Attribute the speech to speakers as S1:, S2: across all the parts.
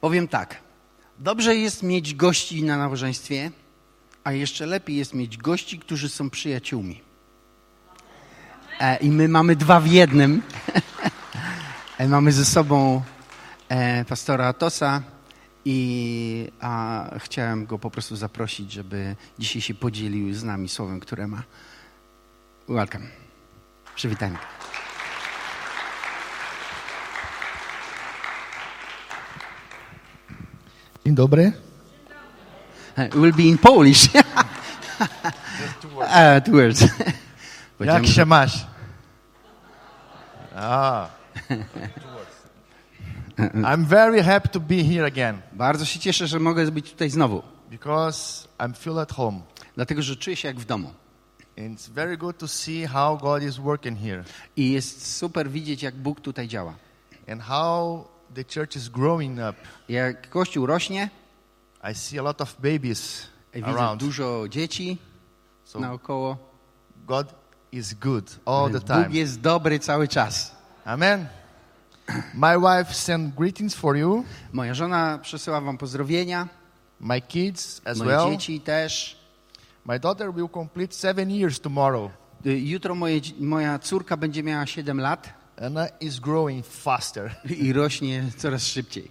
S1: Powiem tak. Dobrze jest mieć gości na nabożeństwie, a jeszcze lepiej jest mieć gości, którzy są przyjaciółmi. E, I my mamy dwa w jednym. e, mamy ze sobą e, pastora Atosa i a, chciałem go po prostu zaprosić, żeby dzisiaj się podzielił z nami słowem, które ma. Welcome. Przywitajmy.
S2: Dzień dobry.
S1: It will be in Polish. uh, two words.
S2: Jak się masz? Ah. I'm very happy to be here again
S1: Bardzo się cieszę, że mogę być tutaj znowu,
S2: because I'm feel at home.
S1: dlatego że czuję się jak w domu.
S2: And it's very good to see how God is working here
S1: I jest super widzieć, jak Bóg tutaj działa.
S2: and how the church is growing up.
S1: Jak Kościół rośnie,
S2: I see a lot of babies
S1: widzę
S2: around.
S1: dużo dzieci
S2: So
S1: naokoło.
S2: God is good all the
S1: Bóg
S2: time.
S1: jest dobry cały czas.
S2: Amen. My wife sent greetings for you,
S1: Moja żona przesyła wam pozdrowienia,
S2: my kids as
S1: moje
S2: well.
S1: dzieci też.
S2: My daughter will complete seven years tomorrow.
S1: Y, Jutro moje, moja córka będzie miała 7 lat
S2: Anna is growing faster.
S1: i rośnie coraz szybciej.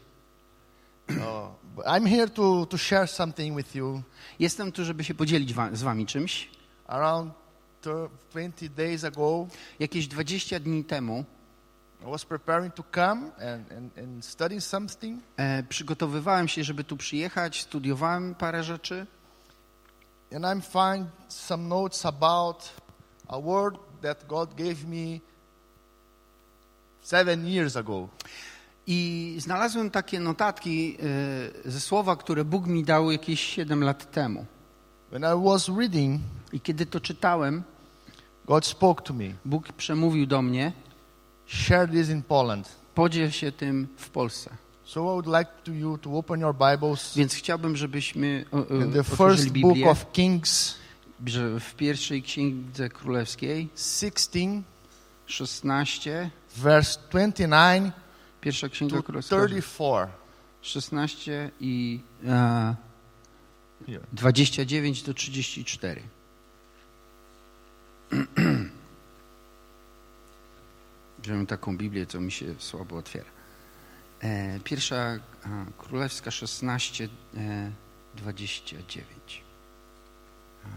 S2: Oh, but I'm here to, to share something with you.
S1: Jestem tu, żeby się podzielić wa- z wami czymś.
S2: Around thir- 20 days ago,
S1: Jakieś 20 dni temu
S2: I was preparing to come and, and, and study something.
S1: e, przygotowywałem się, żeby tu przyjechać, studiowałem parę rzeczy
S2: And I'm find some notes about a word that God gave me seven years ago.
S1: i znalazłem takie notatki e, ze słowa, które Bóg mi dał jakieś 7 lat temu.
S2: When I was reading,
S1: I kiedy to czytałem,
S2: God spoke to me.
S1: Bóg przemówił do mnie,
S2: Share this in Poland.
S1: podziel się tym w Polsce.
S2: So I would like to you to open your Bibles
S1: Więc chciałbym, żebyśmy o, o,
S2: in the first book of Kings,
S1: w pierwszej księdze królewskiej
S2: 16,
S1: 16,
S2: verse 29
S1: pierwsza księga królewska
S2: 34.
S1: 16 i e,
S2: Here.
S1: 29 do 34. Wziąłem taką Biblię, co mi się słabo otwiera. E, pierwsza a, królewska 16, e, 29. A,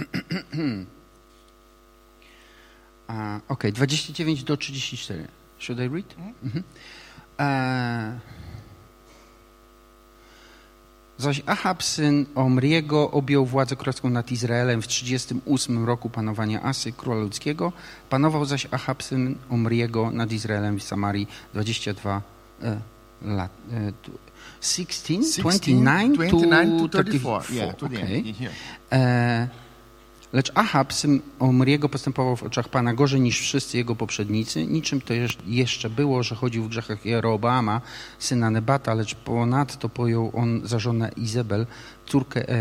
S1: Okej, 29 do 34. Should I read? Mhm. E, Zaś Ahab, syn Omriego, objął władzę królewską nad Izraelem w 38 roku panowania Asy, króla ludzkiego. Panował zaś Ahab, syn Omriego, nad Izraelem w Samarii 22 e, lat. E, tu- 16, 29,
S2: 29
S1: to
S2: 34. Yeah, to the
S1: okej.
S2: end. Here.
S1: E, lecz Ahab, syn Omriego, postępował w oczach Pana gorzej niż wszyscy jego poprzednicy. Niczym to jeszcze było, że chodził w grzechach Jeroboama, syna Nebata, lecz ponadto pojął on za żonę Izabel, córkę e,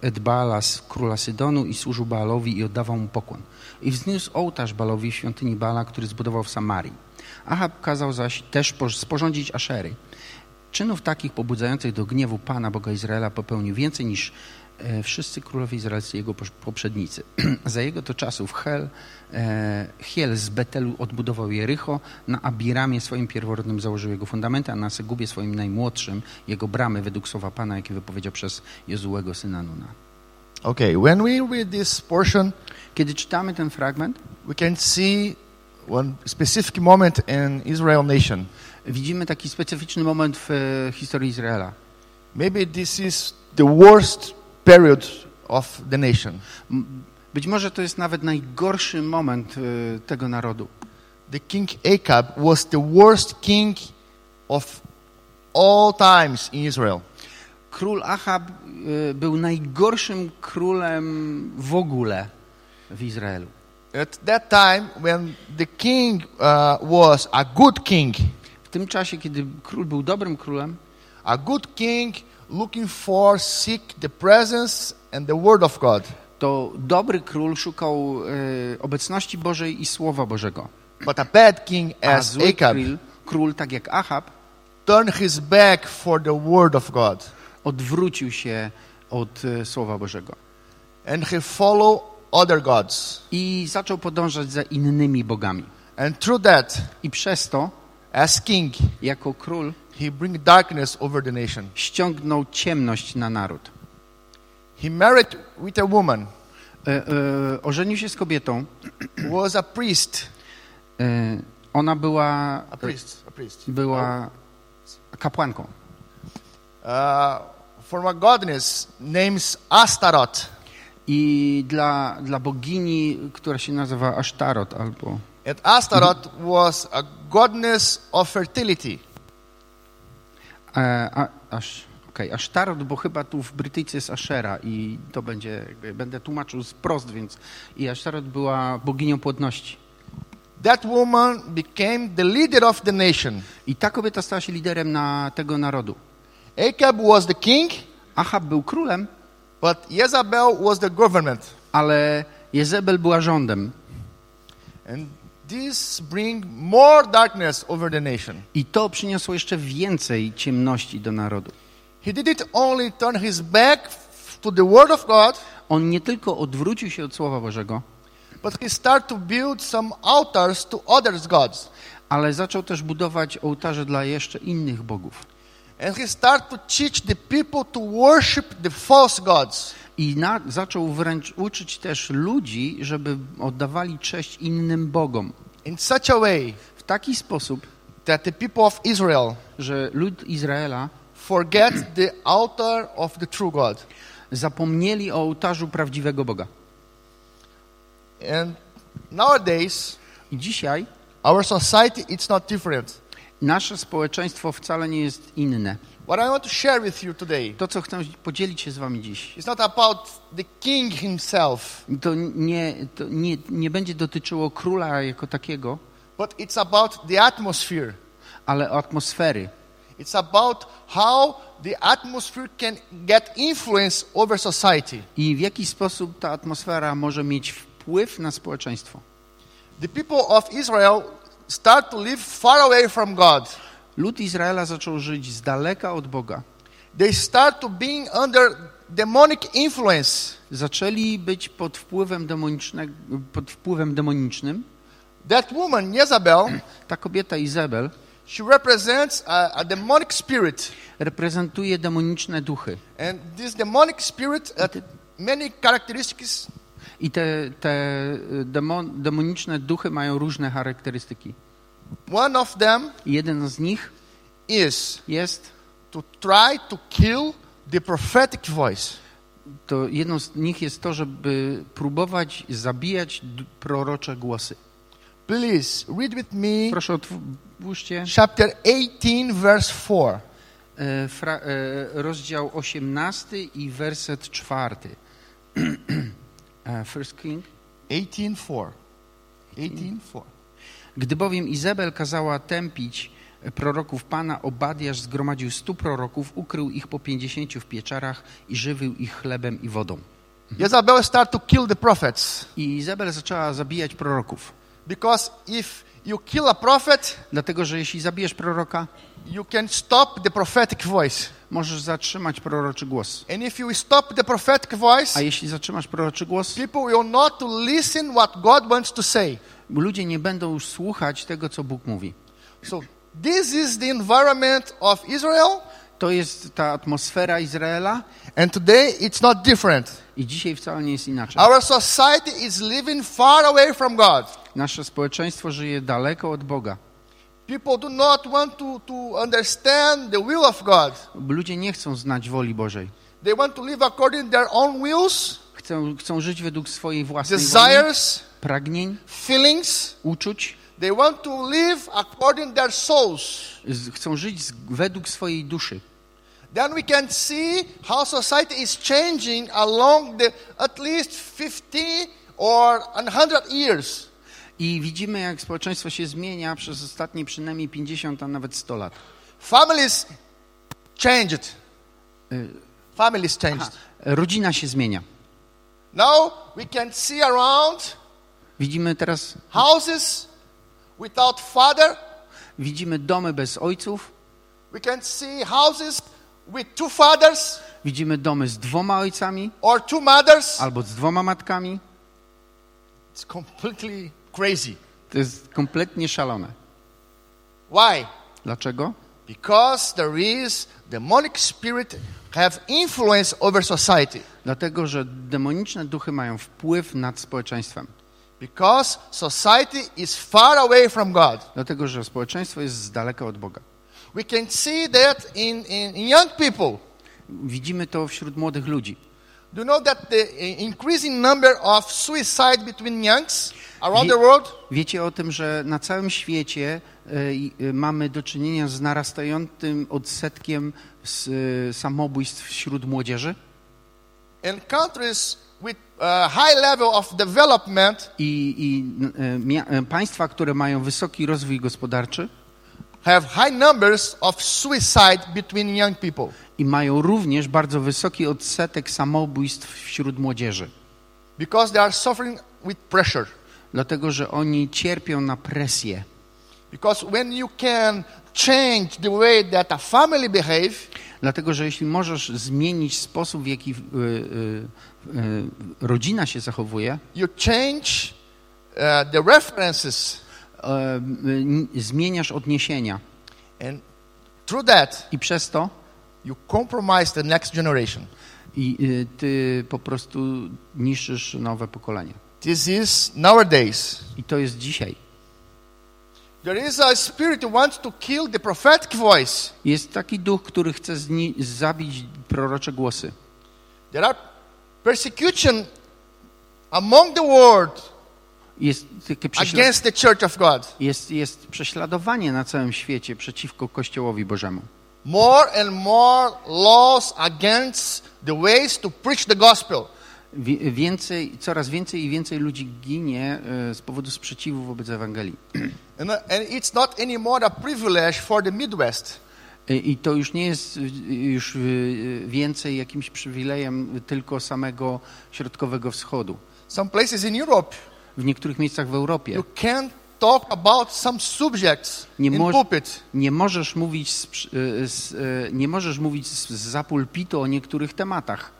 S1: Edbala z króla Sydonu i służył Baalowi i oddawał mu pokłon. I wzniósł ołtarz Baalowi w świątyni Baala, który zbudował w Samarii. Ahab kazał zaś też sporządzić Aszery. Czynów takich pobudzających do gniewu Pana Boga Izraela popełnił więcej niż wszyscy królowie izraelscy jego poprzednicy. Za jego to czasów Hel, e, Hiel z Betelu odbudował Jericho, na Abiramie swoim pierworodnym założył jego fundamenty, a na Segubie swoim najmłodszym jego bramy według słowa Pana, jakie wypowiedział przez Jozułego syna Nuna.
S2: Okay, when we read this portion,
S1: Kiedy czytamy ten fragment,
S2: we can see one specific moment in Israel nation.
S1: widzimy taki specyficzny moment w e, historii Izraela.
S2: Maybe this is the worst period of the nation.
S1: Być może to jest nawet najgorszy moment e, tego narodu.
S2: The king Ahab was the worst king of all times in Israel.
S1: Król Ahab e, był najgorszym królem w ogóle w Izraelu.
S2: At that time, when the king uh, was a good king,
S1: W tym czasie, kiedy król był dobrym królem,
S2: a good king looking for, seek the presence and the word of God.
S1: to dobry król szukał e, obecności Bożej i Słowa Bożego.
S2: But a bad king
S1: A
S2: as
S1: zły
S2: Ahab
S1: król, król, tak jak Ahab,
S2: turned his back for the word of God.
S1: Odwrócił się od e, Słowa Bożego
S2: And he followed other gods.
S1: i zaczął podążać za innymi bogami.
S2: And through that,
S1: I przez to,
S2: as king,
S1: jako król,
S2: he bring darkness over the nation.
S1: ściągnął ciemność na naród.
S2: He married with a woman
S1: E, e, ożenił się z kobietą.
S2: was a priest.
S1: E, ona była,
S2: A priest. A priest.
S1: była kapłanką.
S2: Uh, from a goddess named Astaroth.
S1: I dla, dla bogini, która się nazywa Ashtarot albo...
S2: And Astaroth was a goddess of fertility.
S1: E, a, aż, okej, Ashtarot, bo chyba tu w Brytyjce jest Ashera i to będzie, będę tłumaczył wprost, więc i Ashtarot była boginią płodności.
S2: That woman became the leader of the nation.
S1: I ta kobieta stała się liderem na tego narodu.
S2: Ahab was the king,
S1: Ahab był królem,
S2: but Jezebel was the government.
S1: ale Jezebel była rządem.
S2: And this bring more darkness over the nation.
S1: I to przyniosło jeszcze więcej ciemności do narodu.
S2: He didn't only turn his back to the word of God,
S1: On nie tylko odwrócił się od Słowa Bożego,
S2: but he started to build some altars to others gods.
S1: ale zaczął też budować ołtarze dla jeszcze innych bogów.
S2: And he started to teach the people to worship the false gods.
S1: I na, zaczął wręcz uczyć też ludzi, żeby oddawali cześć innym bogom.
S2: in such a way
S1: W taki sposób,
S2: that the people of Israel
S1: że lud Izraela
S2: forget the altar of the true God.
S1: zapomnieli o ołtarzu prawdziwego Boga.
S2: And nowadays,
S1: I dzisiaj
S2: our society it's not different.
S1: Nasze społeczeństwo wcale nie jest inne.
S2: What I want to share with you today
S1: To, co chcę podzielić się z wami dziś,
S2: is not about the king himself,
S1: to nie, to nie, nie będzie dotyczyło króla jako takiego,
S2: but it's about the atmosphere.
S1: ale atmosfery.
S2: It's about how the atmosphere can get influence over society.
S1: I w jaki sposób ta atmosfera może mieć wpływ na społeczeństwo.
S2: The people of Israel start to live far away from God.
S1: Lud Izraela zaczął żyć z daleka od Boga.
S2: They start to being under demonic influence.
S1: Zaczęli być pod wpływem, pod wpływem demonicznym.
S2: That woman, Jezebel,
S1: Ta kobieta Izabel
S2: she represents a, a demonic spirit.
S1: reprezentuje demoniczne duchy.
S2: And this demonic spirit had many characteristics.
S1: I te, te demon, demoniczne duchy mają różne charakterystyki.
S2: One of them
S1: jeden z nich
S2: is
S1: jest,
S2: to try to kill the prophetic voice.
S1: to jedną z nich jest to, żeby próbować zabijać prorocze głosy.
S2: Please read with me
S1: Proszę otwórzcie
S2: chapter 18, verse 4.
S1: e, fra, e, rozdział 18 i werset 4. E, First King.
S2: 18, 4. 18, 4.
S1: Gdy bowiem Izabel kazała tępić proroków Pana, Obadiasz zgromadził stu proroków, ukrył ich po pięćdziesięciu w pieczarach i żywił ich chlebem i wodą.
S2: Jezebel started to kill the prophets.
S1: I Izabel zaczęła zabijać proroków.
S2: Because if you kill a prophet,
S1: Dlatego, że jeśli zabijesz proroka,
S2: you can stop the prophetic voice.
S1: możesz zatrzymać proroczy głos.
S2: And if you stop the prophetic voice,
S1: A jeśli zatrzymasz proroczy głos,
S2: people will not listen what God wants to say.
S1: ludzie nie będą już słuchać tego, co Bóg mówi.
S2: So this is the environment of Israel,
S1: To jest ta atmosfera Izraela
S2: and today it's not different.
S1: i dzisiaj wcale nie jest inaczej.
S2: Our society is living far away from God.
S1: Nasze społeczeństwo żyje daleko od Boga.
S2: People do not want to, to understand the will of God.
S1: Ludzie nie chcą znać woli Bożej.
S2: They want to live according their own wills,
S1: Chcą, chcą żyć według swojej własnej woli,
S2: desires,
S1: pragnień,
S2: feelings.
S1: uczuć.
S2: They want to live according their souls.
S1: Chcą żyć z, według swojej duszy.
S2: Then we can see how society is changing along the at least 50 or 100 years.
S1: I widzimy, jak społeczeństwo się zmienia przez ostatnie przynajmniej 50, a nawet 100 lat.
S2: Families changed.
S1: Y,
S2: Families changed.
S1: Aha, rodzina się zmienia.
S2: Now we can see around
S1: Widzimy teraz,
S2: houses without father,
S1: widzimy domy bez ojców,
S2: We can see houses with two fathers
S1: Widzimy domy z dwoma ojcami
S2: or two mothers.
S1: albo z dwoma matkami.
S2: It's completely crazy.
S1: To jest kompletnie szalone.
S2: Why?
S1: Dlaczego?
S2: Because there is demonic spirit have influence over society.
S1: Dlatego, że demoniczne duchy mają wpływ nad społeczeństwem.
S2: Because society is far away from God.
S1: Dlatego, że społeczeństwo jest z daleka od Boga.
S2: We can see that in, in, in young people.
S1: Widzimy to wśród młodych ludzi.
S2: Do you know that the increasing number of suicide between youngs around the world?
S1: Wiecie o tym, że na całym świecie i- e, mamy do czynienia z narastającym odsetkiem z, e, samobójstw wśród młodzieży
S2: In countries with a high level of development
S1: i, i e, mia- e, państwa, które mają wysoki rozwój gospodarczy
S2: have high numbers of suicide between young people.
S1: i mają również bardzo wysoki odsetek samobójstw wśród młodzieży.
S2: Because they are suffering with pressure.
S1: Dlatego, że oni cierpią na presję.
S2: Because when you can change the way that a family behave,
S1: Dlatego, że jeśli możesz zmienić sposób, w jaki y, y, y, rodzina się zachowuje,
S2: you change uh, the references,
S1: zmieniasz odniesienia
S2: and through that,
S1: i przez to
S2: you compromise the next generation.
S1: i ty po prostu niszczysz nowe pokolenie.
S2: This is nowadays.
S1: I to jest dzisiaj.
S2: There is a spirit who wants to kill the prophetic voice.
S1: Jest taki duch, który chce zabić prorocze głosy.
S2: There are persecution among the world
S1: Jest takie
S2: against the church of God.
S1: jest, jest prześladowanie na całym świecie przeciwko Kościołowi Bożemu.
S2: More and more laws against the ways to preach the gospel.
S1: Więcej, coraz więcej i więcej ludzi ginie e, z powodu sprzeciwu wobec Ewangelii.
S2: And, uh, and it's not anymore a privilege for the Midwest.
S1: E, I to już nie jest y, już więcej jakimś przywilejem tylko samego środkowego wschodu.
S2: Some places in Europe,
S1: W niektórych miejscach w Europie
S2: you can't talk about some subjects
S1: Nie
S2: pulpit.
S1: nie możesz mówić z, z, nie możesz mówić z, z pulpitu o niektórych tematach.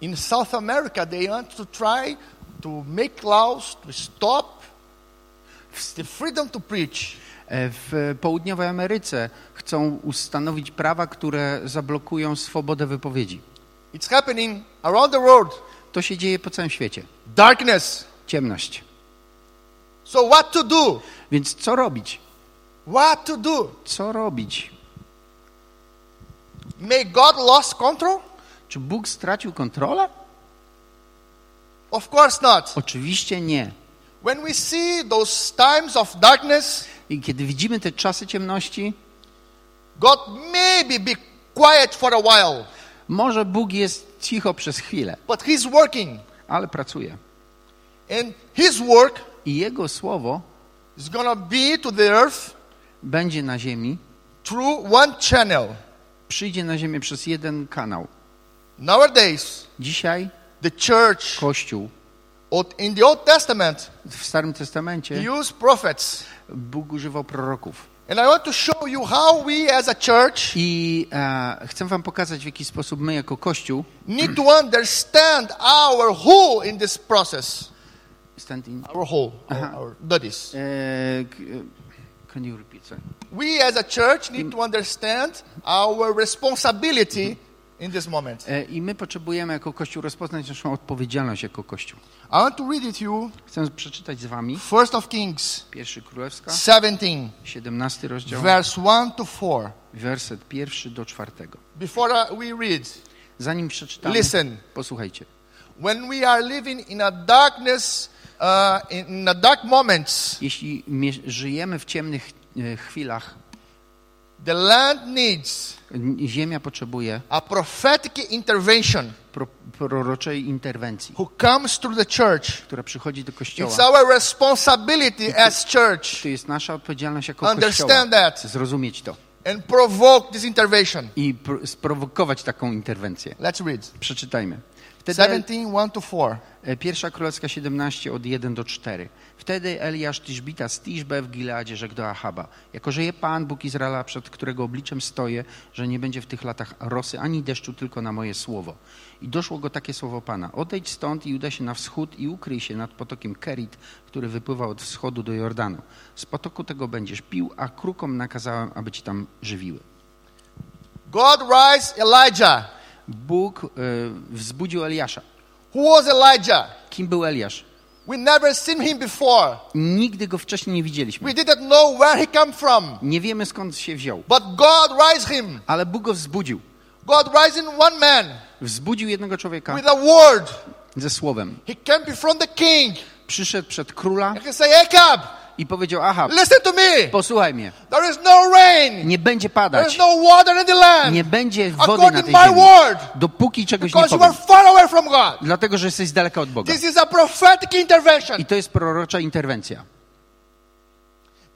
S2: In South America, they want to try to make laws to stop the freedom to preach.
S1: E, W południowej Ameryce chcą ustanowić prawa, które zablokują swobodę wypowiedzi.
S2: It's happening around the world.
S1: To się dzieje po całym świecie.
S2: Darkness.
S1: Ciemność.
S2: So what to do?
S1: Więc co robić?
S2: What to do?
S1: Co robić?
S2: May God lost control?
S1: Czy Bóg stracił kontrolę?
S2: Of course not.
S1: Oczywiście nie.
S2: When we see those times of darkness,
S1: I kiedy widzimy te czasy ciemności,
S2: God maybe be quiet for a while,
S1: może Bóg jest cicho przez chwilę,
S2: but He's working.
S1: ale pracuje.
S2: And His work
S1: I Jego słowo
S2: is to be to the earth
S1: będzie na ziemi,
S2: through one channel.
S1: przyjdzie na ziemię przez jeden kanał.
S2: Nowadays,
S1: Dzisiaj
S2: the church
S1: Kościół
S2: in the Old Testament,
S1: w Starym Testamencie
S2: used prophets.
S1: Bóg używał proroków.
S2: And I want to show you how we as a church
S1: I e, chcę wam pokazać, w jaki sposób my jako Kościół
S2: need to understand our whole in this process.
S1: stand in,
S2: Our whole, our,
S1: Uh-huh.
S2: our duties.
S1: e, can you repeat, sorry?
S2: We as a church need to understand our responsibility in this moment.
S1: E, I my potrzebujemy jako Kościół rozpoznać naszą odpowiedzialność jako Kościół.
S2: I want to read it to you.
S1: Chcę przeczytać z wami
S2: First of Kings
S1: pierwszy Królewska,
S2: 17,
S1: 17 rozdział,
S2: verse 1 to 4.
S1: werset pierwszy do czwartego.
S2: Before we read,
S1: Zanim przeczytamy,
S2: listen.
S1: posłuchajcie.
S2: When we are living in a darkness, uh, in a dark moments,
S1: Jeśli żyjemy w ciemnych e, chwilach,
S2: the land needs
S1: ziemia potrzebuje
S2: a prophetic intervention
S1: pro, proroczej interwencji,
S2: who comes through the church.
S1: która przychodzi do Kościoła.
S2: It's our responsibility as church
S1: To jest nasza odpowiedzialność jako Kościoła.
S2: understand that
S1: Zrozumieć to
S2: and provoke this intervention.
S1: i pr- sprowokować taką interwencję.
S2: Let's read.
S1: Przeczytajmy. Wtedy
S2: 17, 1 to 4.
S1: E, Pierwsza Królewska 17 od 1 do 4. Wtedy Eliasz Tiszbita z Tiszbe w Gileadzie rzekł do Ahaba. Jako żyje Pan, Bóg Izraela, przed którego obliczem stoję, że nie będzie w tych latach rosy ani deszczu, tylko na moje słowo. I doszło go takie słowo Pana. Odejdź stąd i udaj się na wschód i ukryj się nad potokiem Kerit, który wypływa od wschodu do Jordanu. Z potoku tego będziesz pił, a krukom nakazałem, aby ci tam żywiły.
S2: God raised Elijah.
S1: Bóg e, wzbudził Eliasza.
S2: Who was Elijah?
S1: Kim był Eliasz?
S2: We never seen him before.
S1: Nigdy go wcześniej nie widzieliśmy.
S2: We didn't know where he from.
S1: Nie wiemy skąd się wziął.
S2: But God raised him.
S1: Ale Bóg go wzbudził.
S2: God raised one man
S1: Wzbudził jednego człowieka
S2: with a word.
S1: ze słowem.
S2: He came before the king
S1: Przyszedł przed króla
S2: he said, Ahab,
S1: i powiedział, aha,
S2: listen to me.
S1: posłuchaj mnie,
S2: There is no rain.
S1: nie będzie
S2: There
S1: padać,
S2: is no water in the land.
S1: nie będzie wody na
S2: According
S1: tej
S2: to my
S1: ziemi,
S2: word.
S1: dopóki czegoś nie
S2: Because you are
S1: powiem.
S2: far away from God.
S1: Dlatego, że jesteś daleka od Boga.
S2: This is a prophetic intervention.
S1: I to jest prorocza interwencja.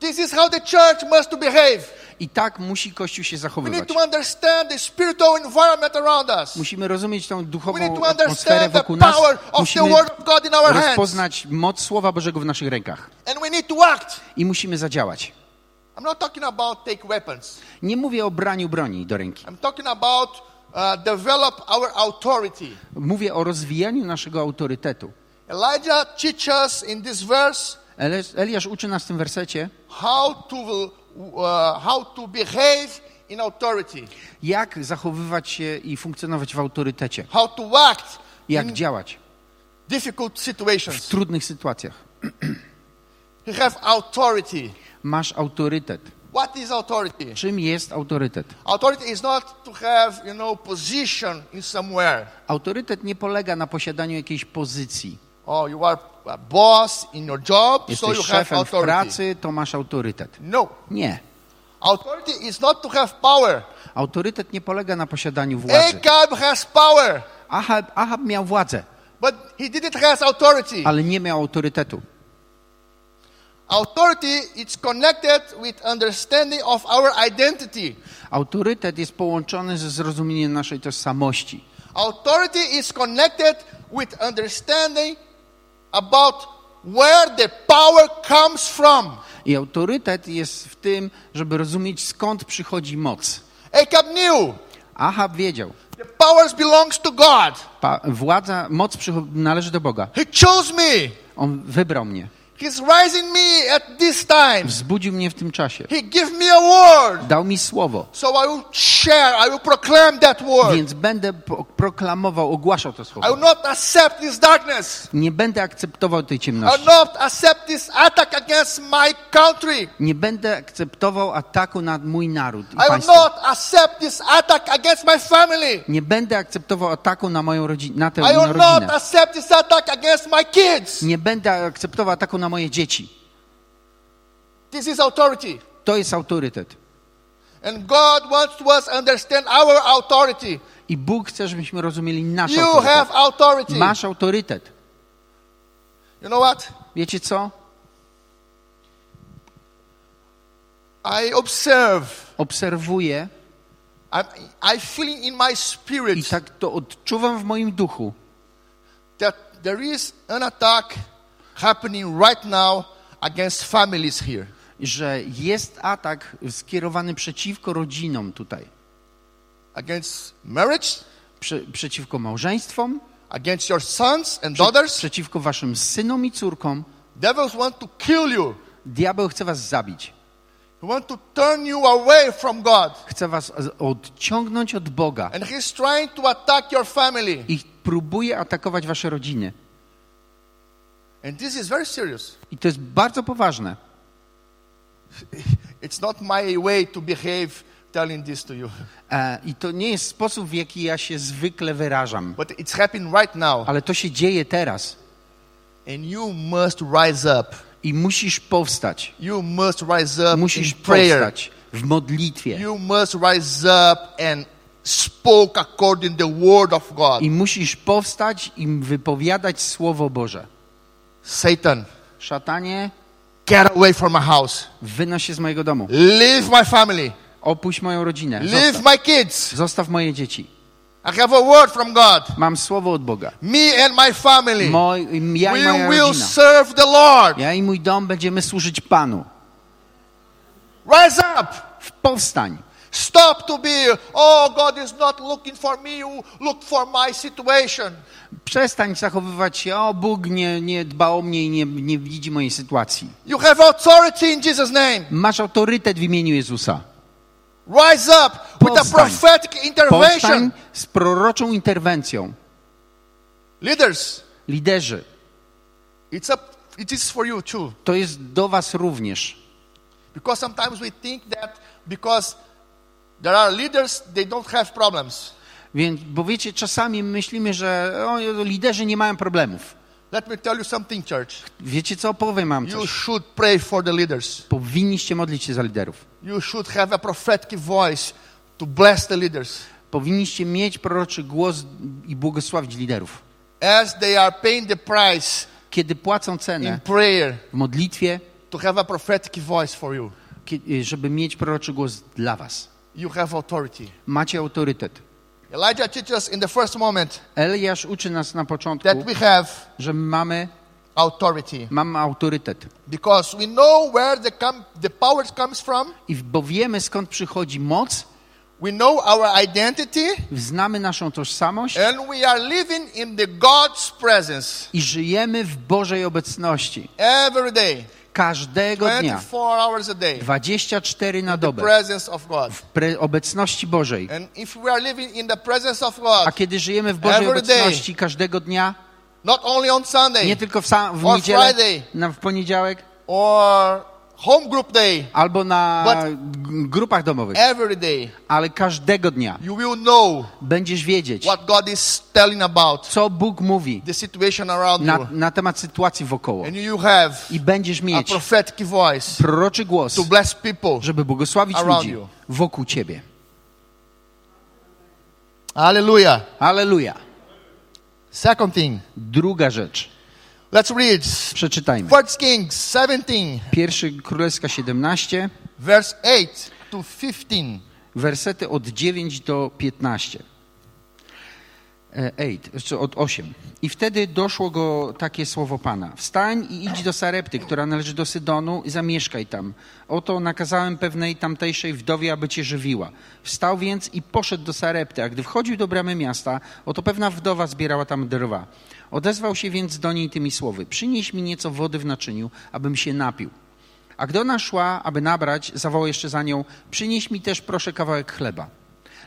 S2: This is how the church must behave.
S1: I tak musi Kościół się zachowywać. Musimy rozumieć tą duchową atmosferę wokół nas. Musimy rozpoznać moc Słowa Bożego w naszych rękach. I musimy zadziałać. Nie mówię o braniu broni do ręki.
S2: Uh.
S1: Mówię o rozwijaniu naszego autorytetu.
S2: Elijah teaches in this verse
S1: Eliasz uczy nas w tym wersecie,
S2: how to uh, how to behave in authority,
S1: jak zachowywać się i funkcjonować w autorytecie,
S2: how to act
S1: jak
S2: in
S1: działać
S2: difficult
S1: w
S2: situations.
S1: trudnych sytuacjach.
S2: You have authority.
S1: Masz autorytet.
S2: What is authority?
S1: Czym jest autorytet?
S2: Authority is not to have, you know, position in somewhere.
S1: Autorytet nie polega na posiadaniu jakiejś pozycji.
S2: Oh, you are a boss in your job, so
S1: Jesteś
S2: you have
S1: szefem w
S2: authority.
S1: pracy, to masz autorytet.
S2: No.
S1: Nie.
S2: Authority is not to have power.
S1: Autorytet nie polega na posiadaniu władzy.
S2: Acab has power,
S1: Ahab, Ahab miał władzę,
S2: but he didn't have authority.
S1: ale nie miał autorytetu.
S2: Authority is connected with understanding of our identity.
S1: Autorytet jest połączony ze zrozumieniem naszej tożsamości.
S2: Authority is connected with understanding about where the power comes from.
S1: I autorytet jest w tym, żeby rozumieć skąd przychodzi moc.
S2: Acab knew
S1: Ahab wiedział,
S2: the powers belongs to God.
S1: pa, władza, moc należy do Boga.
S2: He chose me.
S1: On wybrał mnie,
S2: He's rising me at this time.
S1: wzbudził mnie w tym czasie,
S2: He gave me a word.
S1: dał mi słowo,
S2: So I will share, I will proclaim that word.
S1: więc będę proklamował, ogłaszał to
S2: I will
S1: słowo.
S2: not accept this darkness.
S1: Nie będę akceptował tej
S2: I will
S1: ciemności.
S2: not accept this attack against my country.
S1: Nie będę akceptował ataku na mój naród i
S2: I will
S1: państwo.
S2: not accept this attack against my family.
S1: Nie będę akceptował ataku na moją rodzinę, na tę
S2: I will not
S1: rodzinę.
S2: accept this attack against my kids.
S1: Nie będę akceptował ataku na moje dzieci.
S2: This is authority.
S1: To jest autorytet.
S2: And God wants to us understand our authority.
S1: I Bóg chce, żebyśmy rozumieli nasz
S2: You
S1: autorytet.
S2: have authority.
S1: Masz autorytet.
S2: You know what?
S1: Wiecie co?
S2: I observe.
S1: Obserwuję
S2: I, I feel in my
S1: i
S2: spirit
S1: tak to odczuwam w moim duchu,
S2: that there is an attack happening right now against families here.
S1: że jest atak skierowany przeciwko rodzinom tutaj.
S2: Against marriage,
S1: Prze przeciwko małżeństwom,
S2: against your sons and
S1: prze
S2: daughters.
S1: przeciwko waszym synom i córkom.
S2: Devils want to kill you.
S1: Diabeł chce was zabić.
S2: He want to turn you away from God.
S1: Chce was odciągnąć od Boga
S2: And he's trying to attack your family.
S1: i próbuje atakować wasze rodziny.
S2: And this is very serious.
S1: I to jest bardzo poważne.
S2: It's not my way to behave telling this to you.
S1: E, I to nie jest sposób, w jaki ja się zwykle wyrażam,
S2: But it's happening right now.
S1: ale to się dzieje teraz.
S2: And you must rise up.
S1: I musisz powstać.
S2: You must rise up
S1: Musisz
S2: in prayer.
S1: powstać w modlitwie.
S2: You must rise up and spoke according the word of God.
S1: I musisz powstać i wypowiadać Słowo Boże.
S2: Satan,
S1: Szatanie,
S2: get away from my house.
S1: wynoś się z mojego domu.
S2: Leave my family.
S1: Opuść moją rodzinę.
S2: Leave
S1: Zostaw,
S2: my kids.
S1: zostaw moje dzieci.
S2: I have a word from God.
S1: Mam słowo od Boga.
S2: Me and my family,
S1: Moj, ja i
S2: we will
S1: rodzina.
S2: serve the Lord.
S1: Ja i mój dom będziemy służyć Panu.
S2: Rise up.
S1: Powstań.
S2: Stop to be, oh, God is not looking for me, look for my situation.
S1: Przestań zachowywać się, o Bóg nie, nie dba o mnie i nie, nie widzi mojej sytuacji.
S2: You have authority in Jesus' name.
S1: Masz autorytet w imieniu Jezusa.
S2: Rise up with a prophetic intervention.
S1: Powstań z proroczą interwencją.
S2: Leaders,
S1: Liderzy,
S2: it's up, it is for you too.
S1: to jest do was również.
S2: Because sometimes we think that because there are leaders, they don't have problems.
S1: Więc, bo wiecie, czasami myślimy, że o, liderzy nie mają problemów.
S2: Let me tell you something, church.
S1: Wiecie co? Powiem wam
S2: You
S1: coś.
S2: should pray for the leaders.
S1: Powinniście modlić się za liderów.
S2: You should have a prophetic voice to bless the leaders
S1: Powinniście mieć proroczy głos i błogosławić liderów.
S2: as they are paying the price
S1: Kiedy płacą
S2: in
S1: cenę
S2: prayer
S1: w modlitwie,
S2: to have a prophetic voice for you.
S1: kie- żeby mieć proroczy głos dla was.
S2: You have authority.
S1: Macie autorytet.
S2: Elijah teaches in the first moment
S1: Eliasz uczy nas na początku,
S2: that we have
S1: że mamy,
S2: authority
S1: mamy autorytet.
S2: because we know where the, com- the power comes from.
S1: I bo wiemy skąd przychodzi moc,
S2: We know our identity
S1: znamy naszą tożsamość
S2: and we are living in the God's presence
S1: i żyjemy w Bożej obecności.
S2: every day,
S1: Każdego dnia.
S2: 24 hours a day.
S1: 24 na dobę. Pre obecności Bożej. A kiedy żyjemy w Bożej obecności każdego dnia, nie tylko w, w niedzielę, w poniedziałek,
S2: or home group day,
S1: albo na grupach domowych,
S2: every day,
S1: ale każdego dnia
S2: you will know
S1: będziesz wiedzieć,
S2: what God is telling about
S1: co Bóg mówi
S2: the situation around
S1: na,
S2: you.
S1: na temat sytuacji wokoło.
S2: And you have
S1: I będziesz
S2: a
S1: mieć
S2: prophetic voice
S1: proroczy głos,
S2: to bless people.
S1: żeby błogosławić ludzi
S2: you.
S1: wokół Ciebie.
S2: Hallelujah.
S1: Aleluja.
S2: Second thing,
S1: Druga rzecz.
S2: Let's read
S1: Przeczytajmy.
S2: First Kings 17,
S1: Pierwszy Królewska 17,
S2: verse 8 to 15.
S1: wersety od 9 do 15. E, Eight, czy od 8. I wtedy doszło go takie słowo Pana. Wstań i idź do Sarepty, która należy do Sydonu i zamieszkaj tam. Oto nakazałem pewnej tamtejszej wdowie, aby cię żywiła. Wstał więc i poszedł do Sarepty, a gdy wchodził do bramy miasta, oto pewna wdowa zbierała tam drwa. Odezwał się więc do niej tymi słowy. Przynieś mi nieco wody w naczyniu, abym się napił. A gdy ona szła, aby nabrać, zawołał jeszcze za nią, przynieś mi też proszę kawałek chleba.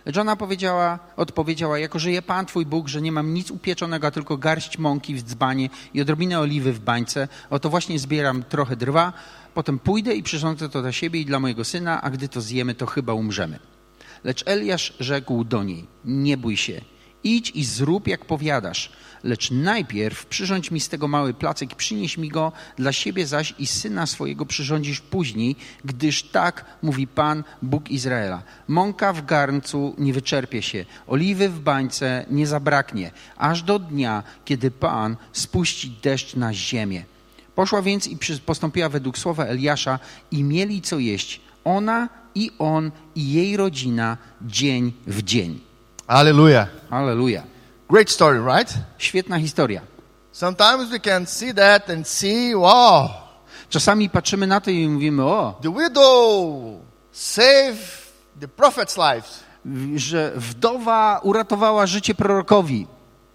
S1: Lecz ona powiedziała, odpowiedziała, jako żyje Pan Twój Bóg, że nie mam nic upieczonego, a tylko garść mąki w dzbanie i odrobinę oliwy w bańce, oto właśnie zbieram trochę drwa, potem pójdę i przyrządzę to dla siebie i dla mojego syna, a gdy to zjemy, to chyba umrzemy. Lecz Eliasz rzekł do niej, nie bój się, idź i zrób jak powiadasz, lecz najpierw przyrządź mi z tego mały placek i przynieś mi go, dla siebie zaś i syna swojego przyrządzisz później, gdyż tak mówi Pan, Bóg Izraela. Mąka w garncu nie wyczerpie się, oliwy w bańce nie zabraknie, aż do dnia, kiedy Pan spuści deszcz na ziemię. Poszła więc i postąpiła według słowa Eliasza i mieli co jeść, ona i on i jej rodzina dzień w dzień.
S2: Hallelujah.
S1: Aleluja.
S2: Great story, right?
S1: Świetna historia.
S2: Sometimes we can see that and see, wow,
S1: Czasami patrzymy na to i mówimy, o,
S2: the widow saved the prophet's lives,
S1: że wdowa uratowała życie prorokowi.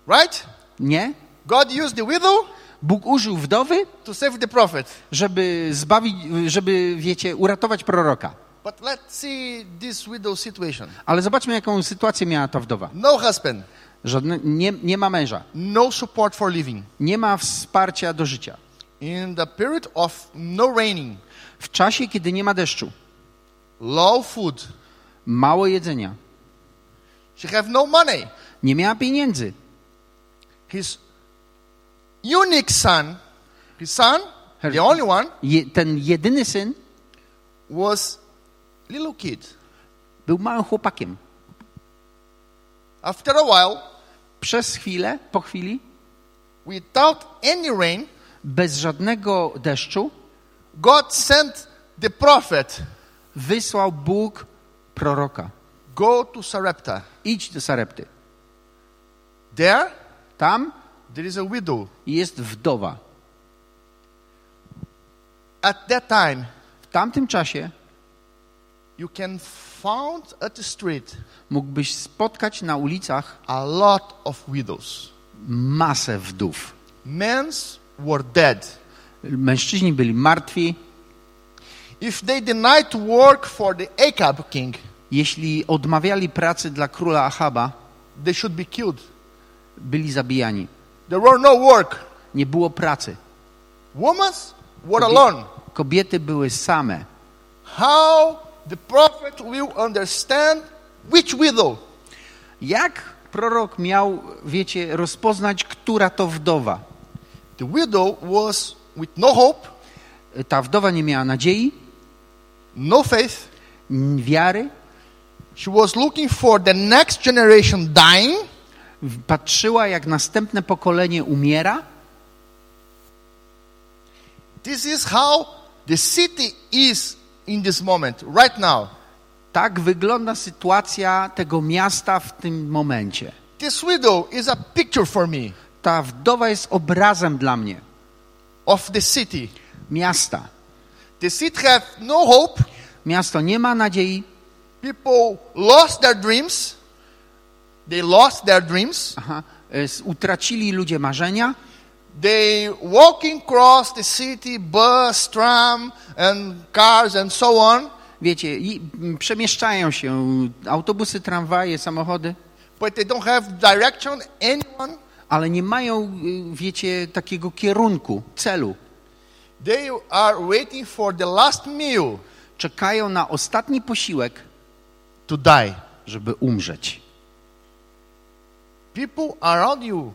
S2: right?
S1: Nie?
S2: God used the widow
S1: Bóg użył wdowy,
S2: to save the prophet.
S1: żeby zbawić, żeby, wiecie, uratować proroka.
S2: But let's see this widow situation.
S1: Ale zobaczmy, jaką sytuację miała ta wdowa.
S2: No husband,
S1: Żadne, nie, nie ma męża,
S2: no support for living.
S1: nie ma wsparcia do życia.
S2: In the period of no raining,
S1: W czasie, kiedy nie ma deszczu,
S2: low food,
S1: mało jedzenia,
S2: she have no money.
S1: nie miała pieniędzy.
S2: His unique son, his son,
S1: Her-
S2: the only one,
S1: Je, ten jedyny syn
S2: was little kid.
S1: był małym chłopakiem.
S2: After a while,
S1: Przez chwilę, po chwili,
S2: without any rain,
S1: bez żadnego deszczu,
S2: God sent the prophet,
S1: wysłał Bóg proroka.
S2: go to Sarepta.
S1: Idź do Sarepty.
S2: there,
S1: Tam
S2: there is a widow.
S1: jest wdowa.
S2: At that time,
S1: W tamtym czasie
S2: you can found at the street
S1: mógłbyś spotkać na ulicach
S2: a lot of widows.
S1: masę wdów.
S2: Men's were dead.
S1: Mężczyźni byli martwi.
S2: If they denied work for the Ahab king,
S1: Jeśli odmawiali pracy dla króla Achaba,
S2: they should be killed.
S1: byli zabijani.
S2: There were no work.
S1: Nie było pracy.
S2: Women were
S1: Kobie-
S2: alone.
S1: Kobiety były same.
S2: How the prophet will understand which widow?
S1: Jak prorok miał, wiecie, rozpoznać, która to wdowa?
S2: The widow was with no hope,
S1: Ta wdowa nie miała nadziei,
S2: no faith.
S1: wiary,
S2: She was looking for the next generation dying,
S1: patrzyła, jak następne pokolenie umiera.
S2: This is how the city is in this moment, right now.
S1: Tak wygląda sytuacja tego miasta w tym momencie.
S2: This widow is a picture for me
S1: Ta wdowa jest obrazem dla mnie
S2: of the city.
S1: miasta.
S2: The city have no hope.
S1: Miasto nie ma nadziei.
S2: People lost their dreams. They lost their dreams.
S1: Aha, es- utracili ludzie marzenia.
S2: They walking across the city, bus, tram, and cars, and so on.
S1: Wiecie, i przemieszczają się autobusy, tramwaje, samochody,
S2: But they don't have direction, anyone.
S1: ale nie mają, y, wiecie, takiego kierunku, celu.
S2: They are waiting for the last meal
S1: Czekają na ostatni posiłek,
S2: to die.
S1: żeby umrzeć.
S2: People around you